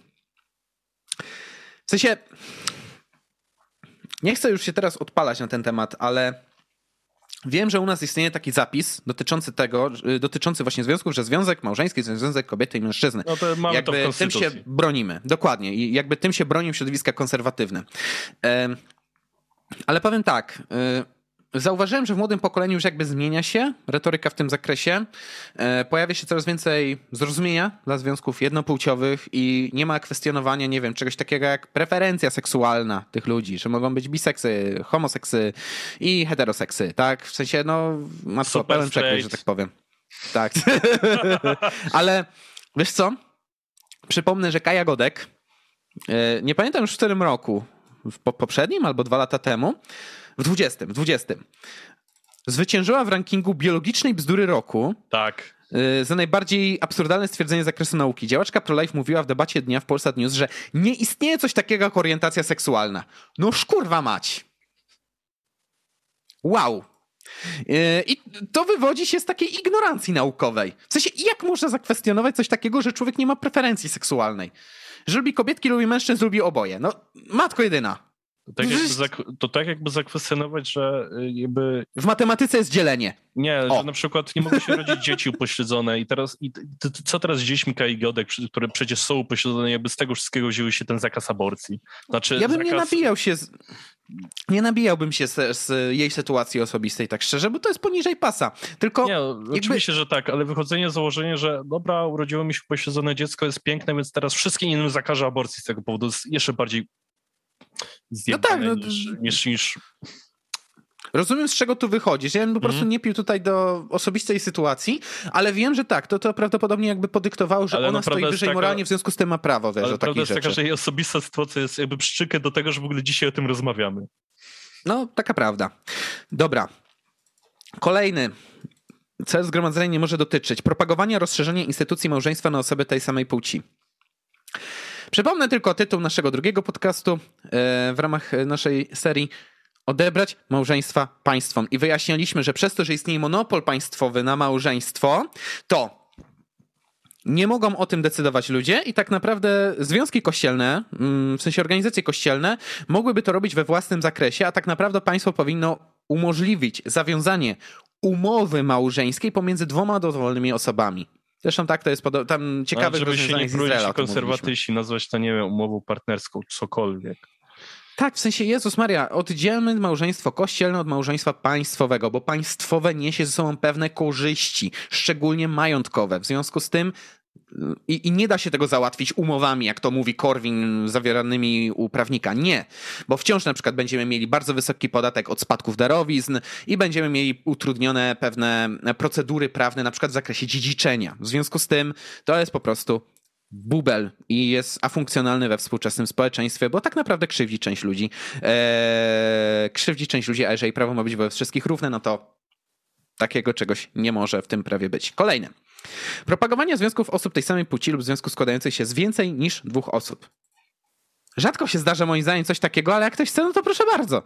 W sensie, nie chcę już się teraz odpalać na ten temat, ale Wiem, że u nas istnieje taki zapis dotyczący tego, y, dotyczący właśnie związków, że związek małżeński to związek kobiety i mężczyzny. No to mamy jakby to w tym się bronimy. Dokładnie. I jakby tym się bronią środowiska konserwatywne. Ale powiem tak. Zauważyłem, że w młodym pokoleniu już jakby zmienia się retoryka w tym zakresie. E, pojawia się coraz więcej zrozumienia dla związków jednopłciowych i nie ma kwestionowania, nie wiem, czegoś takiego jak preferencja seksualna tych ludzi, że mogą być biseksy, homoseksy i heteroseksy, tak? W sensie, no, matko, pełen przekrój, że tak powiem. Tak. Ale wiesz co? Przypomnę, że Kaja Godek, e, nie pamiętam już w którym roku, w poprzednim albo dwa lata temu, w 20, w 20. Zwyciężyła w rankingu biologicznej bzdury roku. Tak. Y, za najbardziej absurdalne stwierdzenie z zakresu nauki. Działaczka ProLife mówiła w debacie dnia w Polsat News, że nie istnieje coś takiego jak orientacja seksualna. No szkurwa mać. Wow. Y, I to wywodzi się z takiej ignorancji naukowej. W sensie, jak można zakwestionować coś takiego, że człowiek nie ma preferencji seksualnej? Że lubi kobietki, lubi mężczyzn, lubi oboje. No, matko jedyna. To tak, jakby, to tak jakby zakwestionować, że y, jakby... W matematyce jest dzielenie. Nie, o. że na przykład nie mogą się rodzić dzieci upośledzone i teraz i co teraz z dziećmi Kai Godek, które przecież są upośledzone, jakby z tego wszystkiego wzięły się ten zakaz aborcji. Znaczy, ja bym zakaz... nie nabijał się z... Nie nabijałbym się z, z, jej sytuacji osobistej, tak szczerze, bo to jest poniżej pasa. Tylko. Nie, jakby... oczywiście, że tak, ale wychodzenie z założenia, że dobra, urodziło mi się upośledzone dziecko, jest piękne, więc teraz wszystkim innym zakażę aborcji z tego powodu. Jest jeszcze bardziej no tak, no, niż, niż, niż... Rozumiem, z czego tu wychodzisz. Ja bym po prostu mm. nie pił tutaj do osobistej sytuacji, ale wiem, że tak, to, to prawdopodobnie jakby podyktowało, że ale ona no, stoi wyżej taka... moralnie, w związku z tym ma prawo, wiesz, ale o prawda jest rzeczy. taka, że jej osobista sytuacja jest jakby przyczykę do tego, że w ogóle dzisiaj o tym rozmawiamy. No, taka prawda. Dobra. Kolejny cel zgromadzenia nie może dotyczyć propagowania rozszerzenia instytucji małżeństwa na osoby tej samej płci. Przypomnę tylko tytuł naszego drugiego podcastu e, w ramach naszej serii Odebrać małżeństwa państwom. I wyjaśniliśmy, że przez to, że istnieje monopol państwowy na małżeństwo, to nie mogą o tym decydować ludzie i tak naprawdę związki kościelne, mm, w sensie organizacje kościelne, mogłyby to robić we własnym zakresie, a tak naprawdę państwo powinno umożliwić zawiązanie umowy małżeńskiej pomiędzy dwoma dowolnymi osobami. Zresztą tak to jest pod... tam ciekawe żeby się nie bronić konserwatyści nazwać to, nie wiem, umową partnerską, cokolwiek. Tak, w sensie Jezus Maria, oddzielmy małżeństwo kościelne od małżeństwa państwowego, bo państwowe niesie ze sobą pewne korzyści, szczególnie majątkowe. W związku z tym i, I, nie da się tego załatwić umowami, jak to mówi Korwin, zawieranymi u prawnika. Nie, bo wciąż na przykład będziemy mieli bardzo wysoki podatek od spadków darowizn i będziemy mieli utrudnione pewne procedury prawne, na przykład w zakresie dziedziczenia. W związku z tym to jest po prostu bubel i jest afunkcjonalny we współczesnym społeczeństwie, bo tak naprawdę krzywdzi część ludzi. Eee, krzywdzi część ludzi, a jeżeli prawo ma być wobec wszystkich równe, no to Takiego czegoś nie może w tym prawie być. Kolejne. Propagowanie związków osób tej samej płci lub związków składających się z więcej niż dwóch osób. Rzadko się zdarza moim zdaniem coś takiego, ale jak ktoś chce, no to proszę bardzo.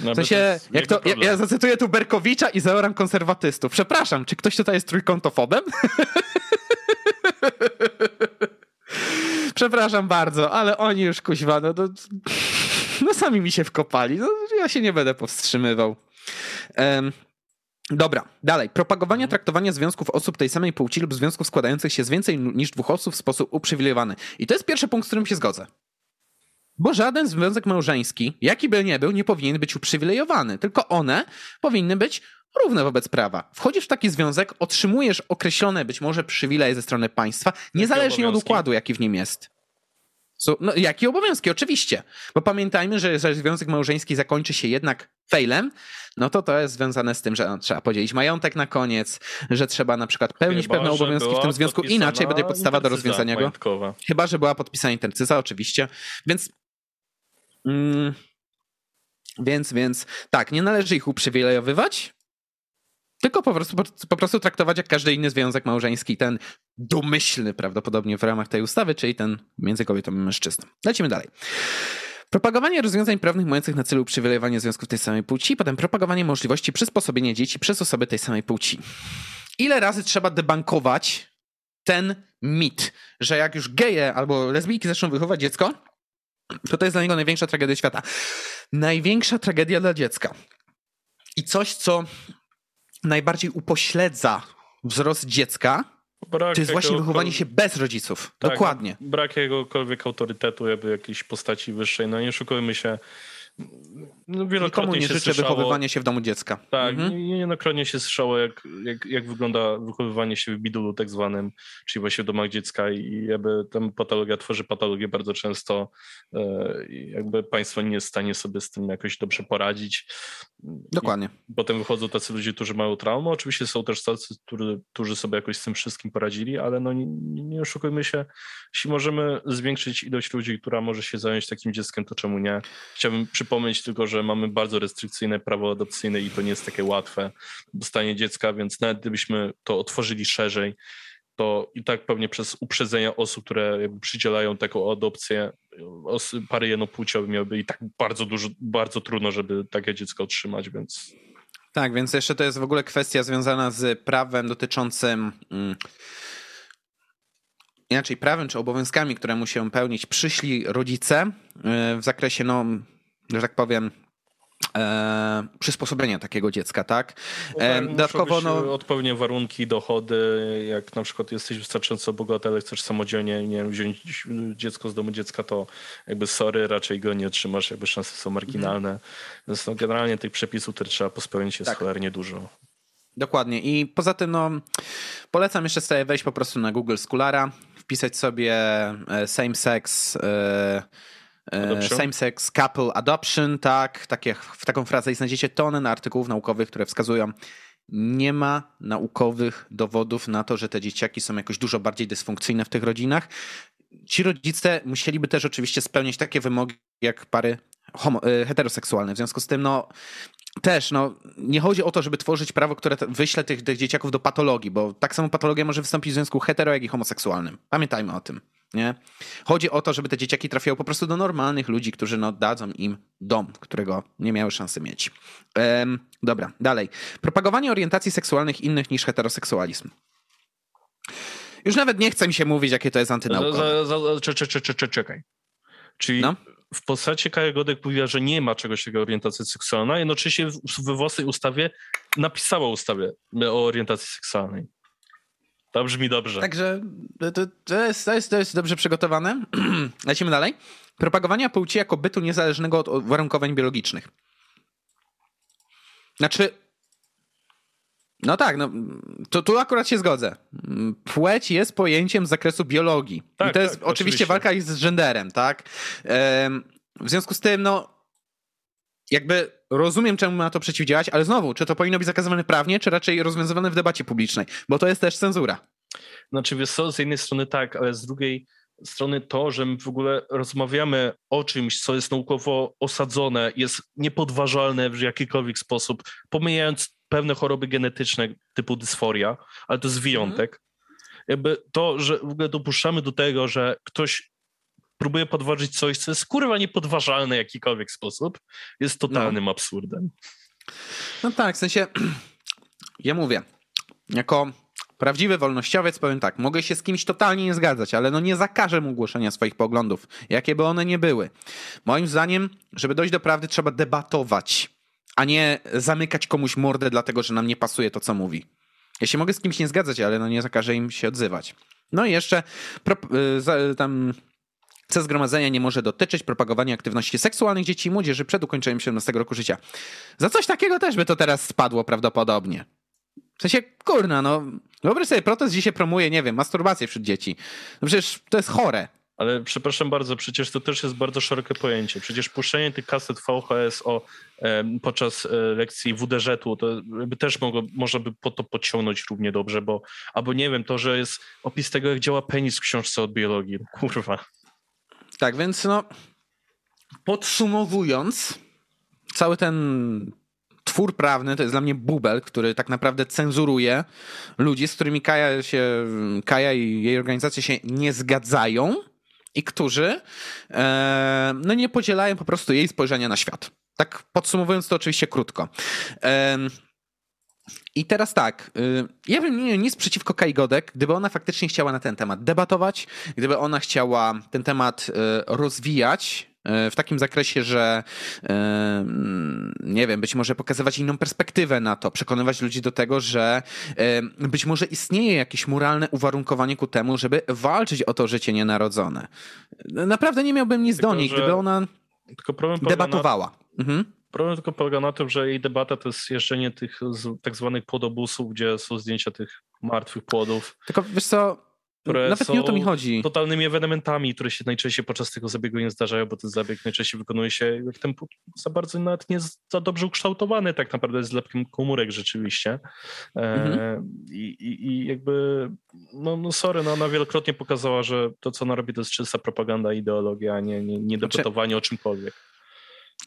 No, W sensie, to jak to, ja, ja zacytuję tu Berkowicza i zaoram konserwatystów. Przepraszam, czy ktoś tutaj jest trójkątofobem? Przepraszam bardzo, ale oni już kuźwa, no, no, no sami mi się wkopali. No, ja się nie będę powstrzymywał. Um, Dobra, dalej. Propagowanie traktowania związków osób tej samej płci lub związków składających się z więcej niż dwóch osób w sposób uprzywilejowany. I to jest pierwszy punkt, z którym się zgodzę. Bo żaden związek małżeński, jaki by nie był, nie powinien być uprzywilejowany, tylko one powinny być równe wobec prawa. Wchodzisz w taki związek, otrzymujesz określone być może przywileje ze strony państwa, niezależnie od układu, jaki w nim jest. So, no, jakie obowiązki? Oczywiście. Bo pamiętajmy, że jeżeli związek małżeński zakończy się jednak failem, no to to jest związane z tym, że no, trzeba podzielić majątek na koniec, że trzeba na przykład pełnić Chyba, pewne obowiązki w tym związku, inaczej będzie podstawa do rozwiązania go. Chyba, że była podpisana intercyza, oczywiście. Więc. Mm, więc, więc tak, nie należy ich uprzywilejowywać, tylko po prostu, po, prostu traktować jak każdy inny związek małżeński, ten domyślny prawdopodobnie w ramach tej ustawy, czyli ten między kobietą a mężczyzną. Lecimy dalej. Propagowanie rozwiązań prawnych mających na celu uprzywilejowanie związków tej samej płci, potem propagowanie możliwości przysposobienia dzieci przez osoby tej samej płci. Ile razy trzeba debankować ten mit, że jak już geje albo lesbijki zaczną wychować dziecko, to to jest dla niego największa tragedia świata. Największa tragedia dla dziecka. I coś, co najbardziej upośledza wzrost dziecka, Brak to jest właśnie wychowanie się bez rodziców. Tak, Dokładnie. Brak jakiegokolwiek autorytetu, jakby jakiejś postaci wyższej. No nie szukujmy się. No, Nikomu nie się życzę słyszało, wychowywania się w domu dziecka. Tak, Mhm. nie- niejednokrotnie się słyszało, jak, jak, jak wygląda wychowywanie się w bidulu tak zwanym, czyli właśnie w domach dziecka i jakby tam patologia tworzy patologię bardzo często e, jakby państwo nie jest w stanie sobie z tym jakoś dobrze poradzić. Dokładnie. I potem wychodzą tacy ludzie, którzy mają traumę. Oczywiście są też tacy, którzy, którzy sobie jakoś z tym wszystkim poradzili, ale no nie, nie oszukujmy się, jeśli możemy zwiększyć ilość ludzi, która może się zająć takim dzieckiem, to czemu nie? Chciałbym przypomnieć tylko, że mamy bardzo restrykcyjne prawo adopcyjne i to nie jest takie łatwe dostanie dziecka, więc nawet gdybyśmy to otworzyli szerzej, to i tak pewnie przez uprzedzenia osób, które jakby przydzielają taką adopcję, pary jednopłciowe miałyby i tak bardzo dużo, bardzo trudno, żeby takie dziecko otrzymać, więc Tak, więc jeszcze to jest w ogóle kwestia związana z prawem dotyczącym. Mm, inaczej, prawem czy obowiązkami, które muszą pełnić przyszli rodzice yy, w zakresie, no, że tak powiem, e, przysposobienia takiego dziecka, tak? E, dodatkowo, być no, odpowiednie warunki, dochody, jak na przykład jesteś wystarczająco bogaty, ale chcesz samodzielnie nie wiem, wziąć dziecko z domu dziecka, to jakby sorry, raczej go nie otrzymasz, jakby szanse są marginalne. Więc no, generalnie tych przepisów, które trzeba pospełnić jest Tak. cholernie dużo. Dokładnie. I poza tym, no, polecam jeszcze sobie wejść po prostu na Google Scholara, wpisać sobie e, same sex. E, Adoption? same sex couple adoption, tak, takie, w taką frazę i znajdziecie tonę artykułów naukowych, które wskazują, nie ma naukowych dowodów na to, że te dzieciaki są jakoś dużo bardziej dysfunkcyjne w tych rodzinach. Ci rodzice musieliby też oczywiście spełniać takie wymogi jak pary homo, e, heteroseksualne. W związku z tym, no, też, no, nie chodzi o to, żeby tworzyć prawo, które wyśle tych, tych dzieciaków do patologii, bo tak samo patologia może wystąpić w związku hetero, jak i homoseksualnym. Pamiętajmy o tym, nie? Chodzi o to, żeby te dzieciaki trafiały po prostu do normalnych ludzi, którzy, no, dadzą im dom, którego nie miały szansy mieć. Em, dobra, dalej. Propagowanie orientacji seksualnych innych niż heteroseksualizm. Już nawet nie chce mi się mówić, jakie to jest antynaukowe. Czekaj. Czyli No. w postaci Kaja Godek mówiła, że nie ma czegoś takiego orientacji seksualnej, a jednocześnie we własnej ustawie napisała ustawę o orientacji seksualnej. To brzmi dobrze. Także to, to, jest, to, jest, to jest dobrze przygotowane. Lecimy dalej. Propagowania płci jako bytu niezależnego od uwarunkowań biologicznych. Znaczy. No tak, no, to tu akurat się zgodzę. Płeć jest pojęciem z zakresu biologii. I Tak, to jest tak, oczywiście oczywiście. walka z genderem, tak? W związku z tym, no, jakby rozumiem, czemu ma to przeciwdziałać, ale znowu, czy to powinno być zakazywane prawnie, czy raczej rozwiązywane w debacie publicznej? Bo to jest też cenzura. Znaczy, wiesz co, z jednej strony tak, ale z drugiej strony to, że my w ogóle rozmawiamy o czymś, co jest naukowo osadzone, jest niepodważalne w jakikolwiek sposób, pomijając pewne choroby genetyczne typu dysforia, ale to jest mhm. wyjątek. Jakby to, że w ogóle dopuszczamy do tego, że ktoś próbuje podważyć coś, co jest kurwa niepodważalne w jakikolwiek sposób, jest totalnym no. absurdem. No tak, w sensie ja mówię, jako prawdziwy wolnościowiec powiem tak, mogę się z kimś totalnie nie zgadzać, ale no nie zakażę mu głoszenia swoich poglądów, jakie by one nie były. Moim zdaniem, żeby dojść do prawdy, trzeba debatować, a nie zamykać komuś mordę, dlatego że nam nie pasuje to, co mówi. Ja się mogę z kimś nie zgadzać, ale no nie zakażę im się odzywać. No i jeszcze pro, y, tam C zgromadzenia nie może dotyczyć propagowania aktywności seksualnych dzieci i młodzieży przed ukończeniem 17 roku życia. Za coś takiego też by to teraz spadło prawdopodobnie. W sensie, kurna, no wyobraź sobie, protest dzisiaj promuje, nie wiem, masturbację wśród dzieci. No przecież to jest chore. Ale przepraszam bardzo, przecież to też jest bardzo szerokie pojęcie. Przecież puszczenie tych kaset VHS o, e, podczas lekcji WDŻ-u to by też mogło, można by po to podciągnąć równie dobrze, bo albo nie wiem, to, że jest opis tego, jak działa penis w książce od biologii. Kurwa. Tak, więc no podsumowując, cały ten twór prawny to jest dla mnie bubel, który tak naprawdę cenzuruje ludzi, z którymi Kaja, się, Kaja i jej organizacje się nie zgadzają i którzy e, no nie podzielają po prostu jej spojrzenia na świat. Tak podsumowując to oczywiście krótko. E, i teraz tak, y, ja bym nie miał nic przeciwko Kai Godek, gdyby ona faktycznie chciała na ten temat debatować, gdyby ona chciała ten temat y, rozwijać y, w takim zakresie, że nie wiem, być może pokazywać inną perspektywę na to, przekonywać ludzi do tego, że być może istnieje jakieś moralne uwarunkowanie ku temu, żeby walczyć o to życie nienarodzone. Naprawdę nie miałbym nic Tylko, do niej, gdyby ona debatowała. Na... Mhm. Problem tylko polega na tym, że jej debata to jest jeżdżenie tych tak zwanych płodobusów, gdzie są zdjęcia tych martwych płodów. Tylko wiesz co, Nawet nie o to mi chodzi. totalnymi ewenementami, które się najczęściej podczas tego zabiegu nie zdarzają, bo ten zabieg najczęściej wykonuje się jak ten za bardzo nawet nie za dobrze ukształtowany, tak naprawdę jest zlepkiem komórek rzeczywiście. E, mhm. i, i, I, jakby, no, no sorry, no ona wielokrotnie pokazała, że to, co ona robi, to jest czysta propaganda, ideologia, a nie, nie, nie znaczy- debatowanie znaczy... o czymkolwiek.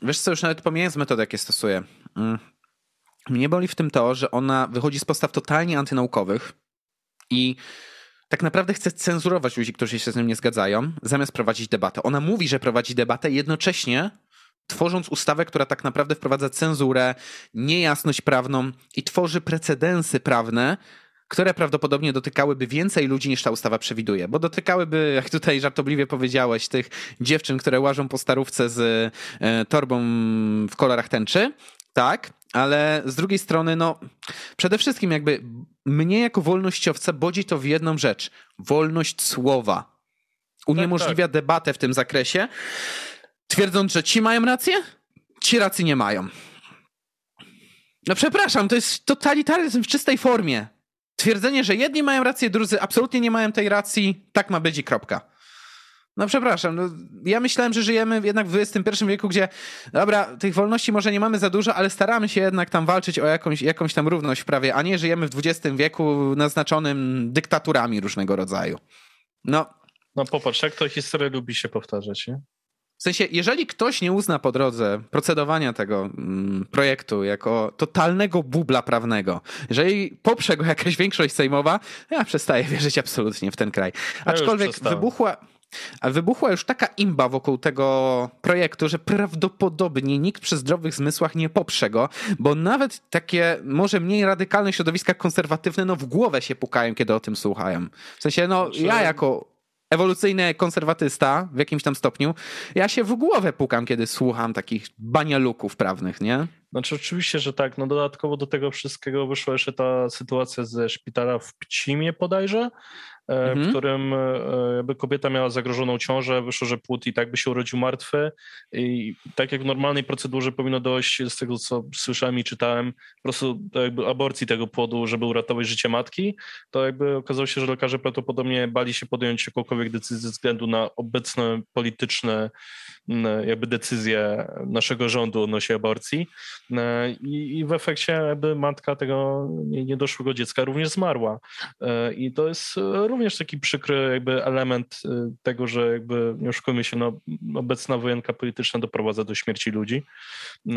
Wiesz co, już nawet pomijając metody, jakie stosuje. Mm. Mnie boli w tym to, że ona wychodzi z postaw totalnie antynaukowych i tak naprawdę chce cenzurować ludzi, którzy się z nim nie zgadzają, zamiast prowadzić debatę. Ona mówi, że prowadzi debatę, jednocześnie tworząc ustawę, która tak naprawdę wprowadza cenzurę, niejasność prawną i tworzy precedensy prawne, które prawdopodobnie dotykałyby więcej ludzi niż ta ustawa przewiduje, bo dotykałyby, jak tutaj żartobliwie powiedziałeś, tych dziewczyn, które łażą po starówce z e, torbą w kolorach tęczy, tak, ale z drugiej strony, no, przede wszystkim jakby mnie jako wolnościowca bodzi to w jedną rzecz. Wolność słowa. Uniemożliwia tak, tak. debatę w tym zakresie, twierdząc, że ci mają rację, ci racji nie mają. No przepraszam, to jest totalitaryzm w czystej formie twierdzenie, że jedni mają rację, drudzy absolutnie nie mają tej racji, tak ma być i kropka. No przepraszam, no, ja myślałem, że żyjemy jednak w XXI wieku, gdzie dobra, tych wolności może nie mamy za dużo, ale staramy się jednak tam walczyć o jakąś, jakąś tam równość prawie, a nie żyjemy w XX wieku naznaczonym dyktaturami różnego rodzaju. No. No popatrz, jak to historia lubi się powtarzać, nie? W sensie, jeżeli ktoś nie uzna po drodze procedowania tego mm, projektu jako totalnego bubla prawnego, jeżeli poprze go jakaś większość sejmowa, ja przestaję wierzyć absolutnie w ten kraj. Aczkolwiek wybuchła, a wybuchła już taka imba wokół tego projektu, że prawdopodobnie nikt przy zdrowych zmysłach nie poprze go, bo nawet takie może mniej radykalne środowiska konserwatywne no w głowę się pukają, kiedy o tym słuchają. W sensie, no znaczy... ja jako ewolucyjny konserwatysta w jakimś tam stopniu, ja się w głowę pukam, kiedy słucham takich banialuków prawnych, nie? Znaczy oczywiście, że tak. No dodatkowo do tego wszystkiego wyszła jeszcze ta sytuacja ze szpitala w Pcimie bodajże, mhm. w którym e, jakby kobieta miała zagrożoną ciążę, wyszło, że płód i tak by się urodził martwy. I tak jak w normalnej procedurze powinno dojść, z tego co słyszałem i czytałem, po prostu jakby aborcji tego płodu, żeby uratować życie matki, to jakby okazało się, że lekarze prawdopodobnie bali się podjąć jakąkolwiek decyzję ze względu na obecne polityczne jakby decyzje naszego rządu odnośnie aborcji. E, i, i w efekcie jakby matka tego niedoszłego dziecka również zmarła. I to jest również taki przykry jakby element y, tego, że jakby, nie oszukujmy się, no, obecna wojenka polityczna doprowadza do śmierci ludzi. Y,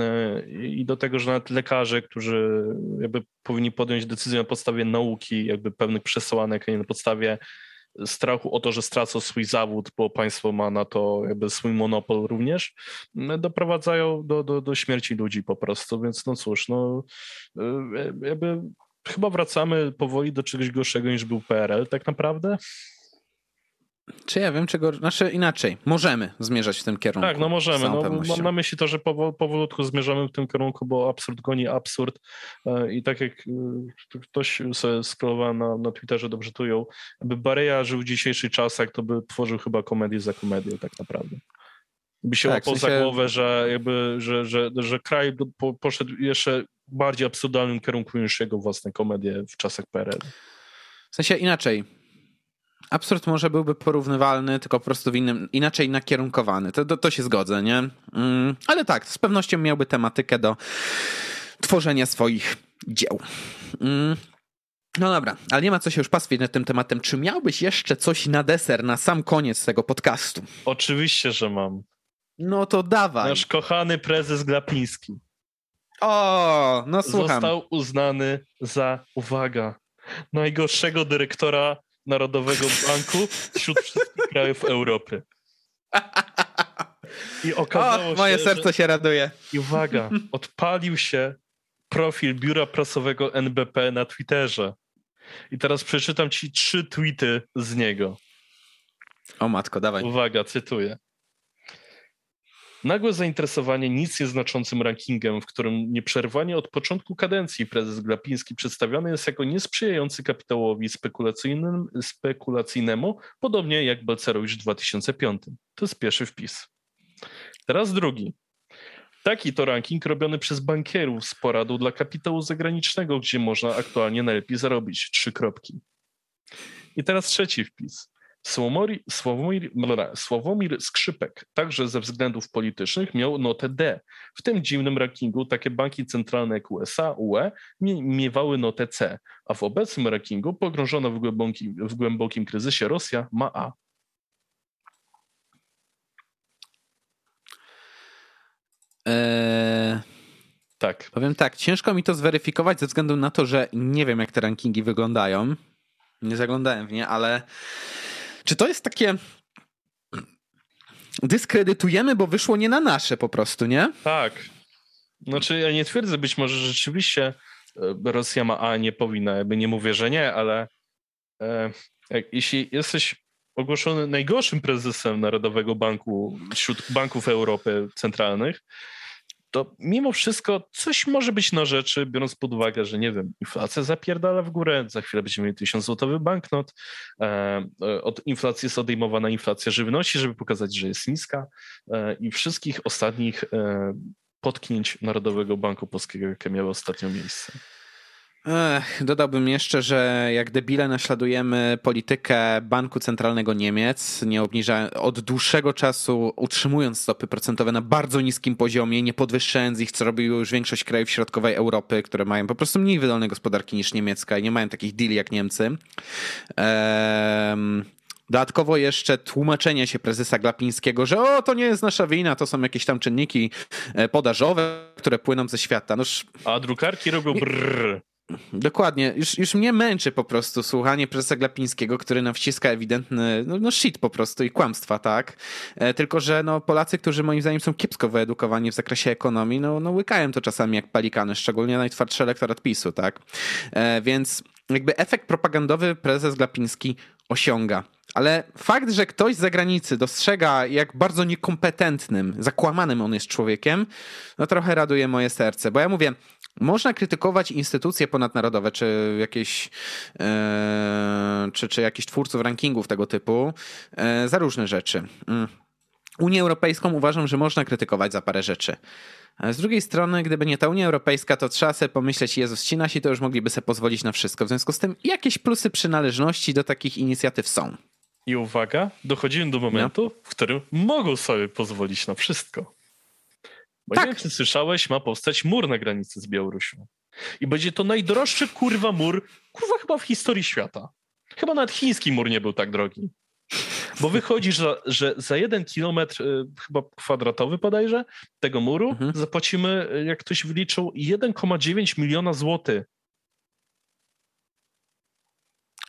i do tego, że nawet lekarze, którzy jakby powinni podjąć decyzję na podstawie nauki, jakby pewnych przesłanek, a nie na podstawie strachu o to, że stracą swój zawód, bo państwo ma na to jakby swój monopol również, doprowadzają do, do, do śmierci ludzi po prostu, więc no cóż, no jakby chyba wracamy powoli do czegoś gorszego niż był PRL tak naprawdę. Czy ja wiem, czego. Znaczy inaczej, możemy zmierzać w tym kierunku. Tak, no możemy. No, mam na myśli to, że powolutku zmierzamy w tym kierunku, bo absurd goni absurd. E, I tak jak e, ktoś sobie scrollowałem na, na Twitterze, dobrze tują, aby Bareja żył w dzisiejszych czasach, to by tworzył chyba komedię za komedię, tak naprawdę by się tak, łapał w sensie... za głowę, że, jakby, że, że, że kraj poszedł jeszcze bardziej absurdalnym kierunku niż jego własne komedie w czasach PRL. W sensie inaczej. Absurd może byłby porównywalny, tylko po prostu w innym, inaczej nakierunkowany. To, to, to się zgodzę, nie? Mm, ale tak, z pewnością miałby tematykę do tworzenia swoich dzieł. Mm. No dobra, ale nie ma co się już pastwić nad tym tematem. Czy miałbyś jeszcze coś na deser, na sam koniec tego podcastu? Oczywiście, że mam. No to dawaj. Nasz kochany prezes Glapiński. O, no słucham. Został uznany za, uwaga, najgorszego dyrektora Narodowego Banku wśród wszystkich krajów Europy. I okazało o, moje się, serce że... się raduje. I uwaga, odpalił się profil biura prasowego NBP na Twitterze. I teraz przeczytam ci trzy tweety z niego. O matko, dawaj. Uwaga, cytuję. Nagłe zainteresowanie nic nieznaczącym rankingiem, w którym nieprzerwanie od początku kadencji prezes Glapiński przedstawiony jest jako niesprzyjający kapitałowi spekulacyjnemu, podobnie jak Balcerowicz w 2005. To jest pierwszy wpis. Teraz drugi. Taki to ranking robiony przez bankierów z poradą dla kapitału zagranicznego, gdzie można aktualnie najlepiej zarobić. Trzy kropki. I teraz trzeci wpis. Sławomir, Sławomir, Sławomir Skrzypek także ze względów politycznych miał notę D. W tym dziwnym rankingu takie banki centralne jak USA, UE miewały notę C, a w obecnym rankingu pogrążona w głębokim, w głębokim kryzysie Rosja ma A. Eee, tak. Powiem tak, ciężko mi to zweryfikować ze względu na to, że nie wiem, jak te rankingi wyglądają. Nie zaglądałem w nie, ale czy to jest takie dyskredytujemy, bo wyszło nie na nasze po prostu, nie? Tak. Znaczy ja nie twierdzę, być może rzeczywiście e, Rosja ma A, nie powinna, jakby nie mówię, że nie, ale e, jak, jeśli jesteś ogłoszony najgorszym prezesem Narodowego Banku wśród banków Europy centralnych, to mimo wszystko coś może być na rzeczy, biorąc pod uwagę, że nie wiem, inflacja zapierdala w górę, za chwilę będziemy mieli 1000 złotowy banknot, e, e, od inflacji jest odejmowana inflacja żywności, żeby pokazać, że jest niska e, i wszystkich ostatnich potknięć Narodowego Banku Polskiego, jakie miały ostatnio miejsce. Ech, dodałbym jeszcze, że jak debile naśladujemy politykę Banku Centralnego Niemiec, nie obniża, od dłuższego czasu utrzymując stopy procentowe na bardzo niskim poziomie, nie podwyższając ich, co robi już większość krajów środkowej Europy, które mają po prostu mniej wydolne gospodarki niż niemiecka i nie mają takich deali jak Niemcy. Ehm, Dodatkowo jeszcze tłumaczenie się prezesa Glapińskiego, że o, to nie jest nasza wina, to są jakieś tam czynniki e, podażowe, które płyną ze świata. Noż... A drukarki robią brrr. Dokładnie. Już, już mnie męczy po prostu słuchanie prezesa Glapińskiego, który nam wciska ewidentny no, no shit po prostu i kłamstwa, tak? E, tylko, że no, Polacy, którzy moim zdaniem są kiepsko wyedukowani w zakresie ekonomii, no, no łykają to czasami jak palikany, szczególnie najtwardszy elektorat PiSu, tak? E, więc jakby efekt propagandowy prezes Glapiński osiąga. Ale fakt, że ktoś z zagranicy dostrzega, jak bardzo niekompetentnym, zakłamanym on jest człowiekiem, no trochę raduje moje serce. Bo ja mówię, można krytykować instytucje ponadnarodowe, czy jakieś, e, czy, czy jakieś twórców rankingów tego typu e, za różne rzeczy. Mm. Unię Europejską uważam, że można krytykować za parę rzeczy. Ale z drugiej strony, gdyby nie ta Unia Europejska, to trzeba sobie pomyśleć, Jezus, ci nasi to już mogliby sobie pozwolić na wszystko. W związku z tym jakieś plusy przynależności do takich inicjatyw są. I uwaga, dochodzimy do momentu, no. w którym mogą sobie pozwolić na wszystko. Bo tak. nie wiem, czy słyszałeś, ma powstać mur na granicy z Białorusią. I będzie to najdroższy kurwa mur, kurwa chyba w historii świata. Chyba nawet chiński mur nie był tak drogi. Bo wychodzi, że, że za jeden kilometr, y, chyba kwadratowy podajże, tego muru mhm. zapłacimy, y, jak ktoś wyliczył, 1,9 miliona złotych.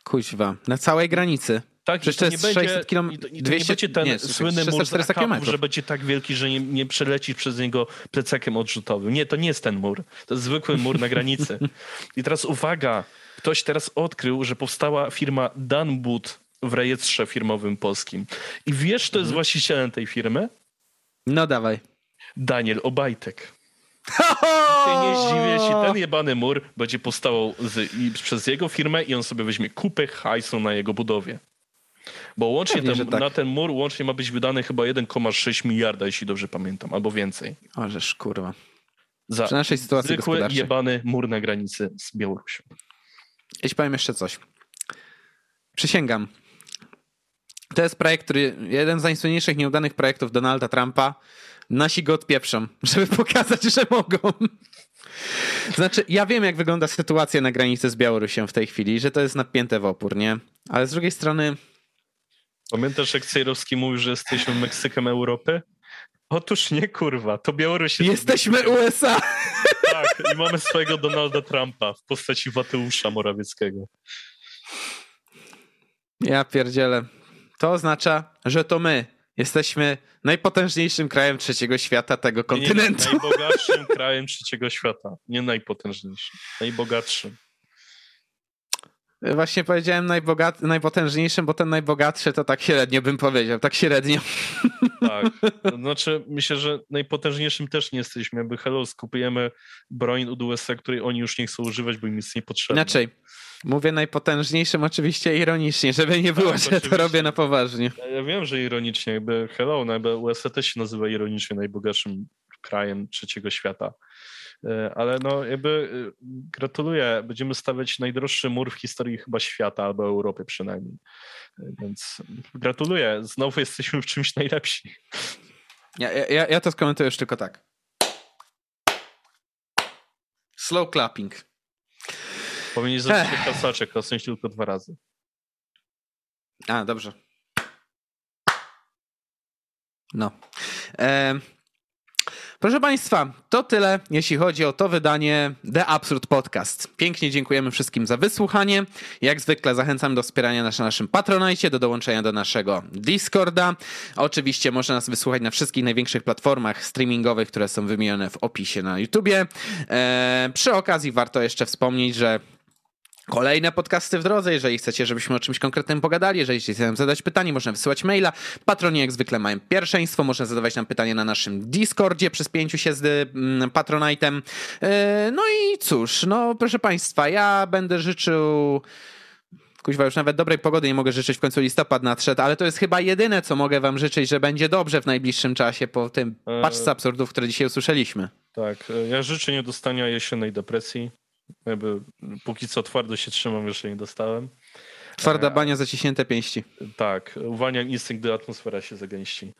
Kuźwa, na całej granicy. Tak, Przecież to, jest 600 km. I to, i to 200, nie będzie ten nie, słynny mur km. że będzie tak wielki, że nie, nie przelecisz przez niego plecakiem odrzutowym. Nie, to nie jest ten mur. To jest zwykły mur na granicy. I teraz uwaga, ktoś teraz odkrył, że powstała firma Danbud w rejestrze firmowym polskim. I wiesz, kto jest mhm. właścicielem tej firmy? No dawaj. Daniel Obajtek. Się nie zdziwię, jeśli ten jebany mur będzie powstawał z, przez jego firmę i on sobie weźmie kupę hajsu na jego budowie. Bo łącznie Pewnie, ten, tak. na ten mur łącznie ma być wydane chyba 1,6 miliarda, jeśli dobrze pamiętam, albo więcej. Ożeż kurwa. Za Przy naszej sytuacji zwykły jebany mur na granicy z Białorusią. Ja ci powiem jeszcze coś. Przysięgam. To jest projekt, który jeden z najsłynniejszych nieudanych projektów Donalda Trumpa. Nasi go odpieprzą, żeby pokazać, że mogą. Znaczy, ja wiem, jak wygląda sytuacja na granicy z Białorusią w tej chwili, że to jest napięte w opór, nie? Ale z drugiej strony Pamiętasz, jak Cejrowski mówił, że jesteśmy Meksykiem Europy? Otóż nie, kurwa, to Białoruś jest... Jesteśmy USA! Tak, i mamy swojego Donalda Trumpa w postaci Wateusza Morawieckiego. Ja pierdzielę. To oznacza, że to my jesteśmy najpotężniejszym krajem trzeciego świata tego kontynentu. Nie, nie, najbogatszym krajem trzeciego świata. Nie najpotężniejszym, najbogatszym. Właśnie powiedziałem najbogat, najpotężniejszym, bo ten najbogatszy to tak średnio bym powiedział, tak średnio. Tak, znaczy myślę, że najpotężniejszym też nie jesteśmy, jakby hello, skupujemy broń od USA, której oni już nie chcą używać, bo im jest niepotrzebne. Inaczej, mówię najpotężniejszym oczywiście ironicznie, żeby nie było, tak, że oczywiście. to robię na poważnie. Ja wiem, że ironicznie, jakby hello, no jakby USA też się nazywa ironicznie najbogatszym krajem trzeciego świata. E, ale no jakby e, gratuluję. Będziemy stawiać najdroższy mur w historii chyba świata albo Europy przynajmniej. E, więc gratuluję. Znowu jesteśmy w czymś najlepsi. Ja, ja, ja to skomentuję już tylko tak. Slow clapping. Powinien zrobić klasaczek, klasnąć tylko dwa razy. A, dobrze. No. E, Proszę Państwa, to tyle, jeśli chodzi o to wydanie The Absurd Podcast. Pięknie dziękujemy wszystkim za wysłuchanie. Jak zwykle zachęcam do wspierania nas na naszym Patronite, do dołączenia do naszego Discorda. Oczywiście można nas wysłuchać na wszystkich największych platformach streamingowych, które są wymienione w opisie na YouTubie. Eee, przy okazji warto jeszcze wspomnieć, że Kolejne podcasty w drodze, jeżeli chcecie, żebyśmy o czymś konkretnym pogadali, jeżeli chcecie nam zadać pytanie, można wysyłać maila. Patroni jak zwykle mają pierwszeństwo, można zadawać nam pytanie na naszym Discordzie przez pięciu się z mm, Patronite'em. E, no i cóż, no proszę Państwa, ja będę życzył kuźwa, już nawet dobrej pogody nie mogę życzyć, w końcu listopad nadszedł, ale to jest chyba jedyne, co mogę wam życzyć, że będzie dobrze w najbliższym czasie po tym e, paczce absurdów, które dzisiaj usłyszeliśmy. Tak, e, ja życzę niedostania jesiennej depresji, jakby póki co twardo się trzymam, jeszcze nie dostałem. Twarda e, bania, zaciśnięte pięści. Tak, uwalniam instynkt, gdy atmosfera się zagęści.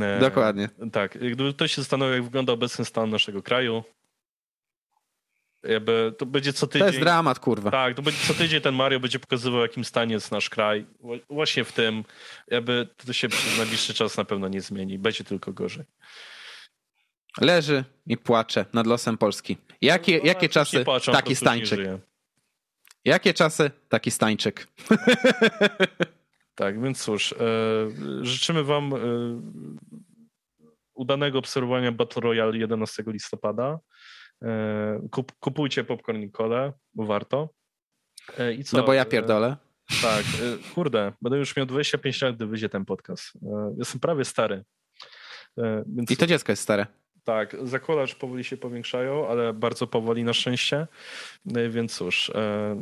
E, Dokładnie. Tak, gdyby ktoś się zastanowił, jak wygląda obecny stan naszego kraju, jakby to będzie co tydzień. To jest dramat, kurwa. Tak, to będzie co tydzień ten Mario będzie pokazywał, jakim stanie jest nasz kraj. Właśnie w tym, jakby to się przez najbliższy czas na pewno nie zmieni. Będzie tylko gorzej. Leży i płacze nad losem Polski. Jakie, no, jakie czasy, płaczą, taki Stańczyk. Jakie czasy, taki Stańczyk. tak, więc cóż, e, życzymy wam e, udanego obserwowania Battle Royale 11 listopada. E, kup, kupujcie popcorn i kole, bo warto. I co? No bo ja pierdolę. Tak, kurde, będę już miał 25 lat, gdy wyjdzie ten podcast. Jestem prawie stary. Więc... I to dziecko jest stare. Tak, zakładacz powoli się powiększają, ale bardzo powoli na szczęście. No więc cóż, e,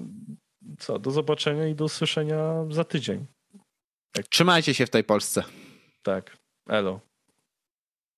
co, do zobaczenia i do usłyszenia za tydzień. Tak. Trzymajcie się w tej Polsce. Tak, elo.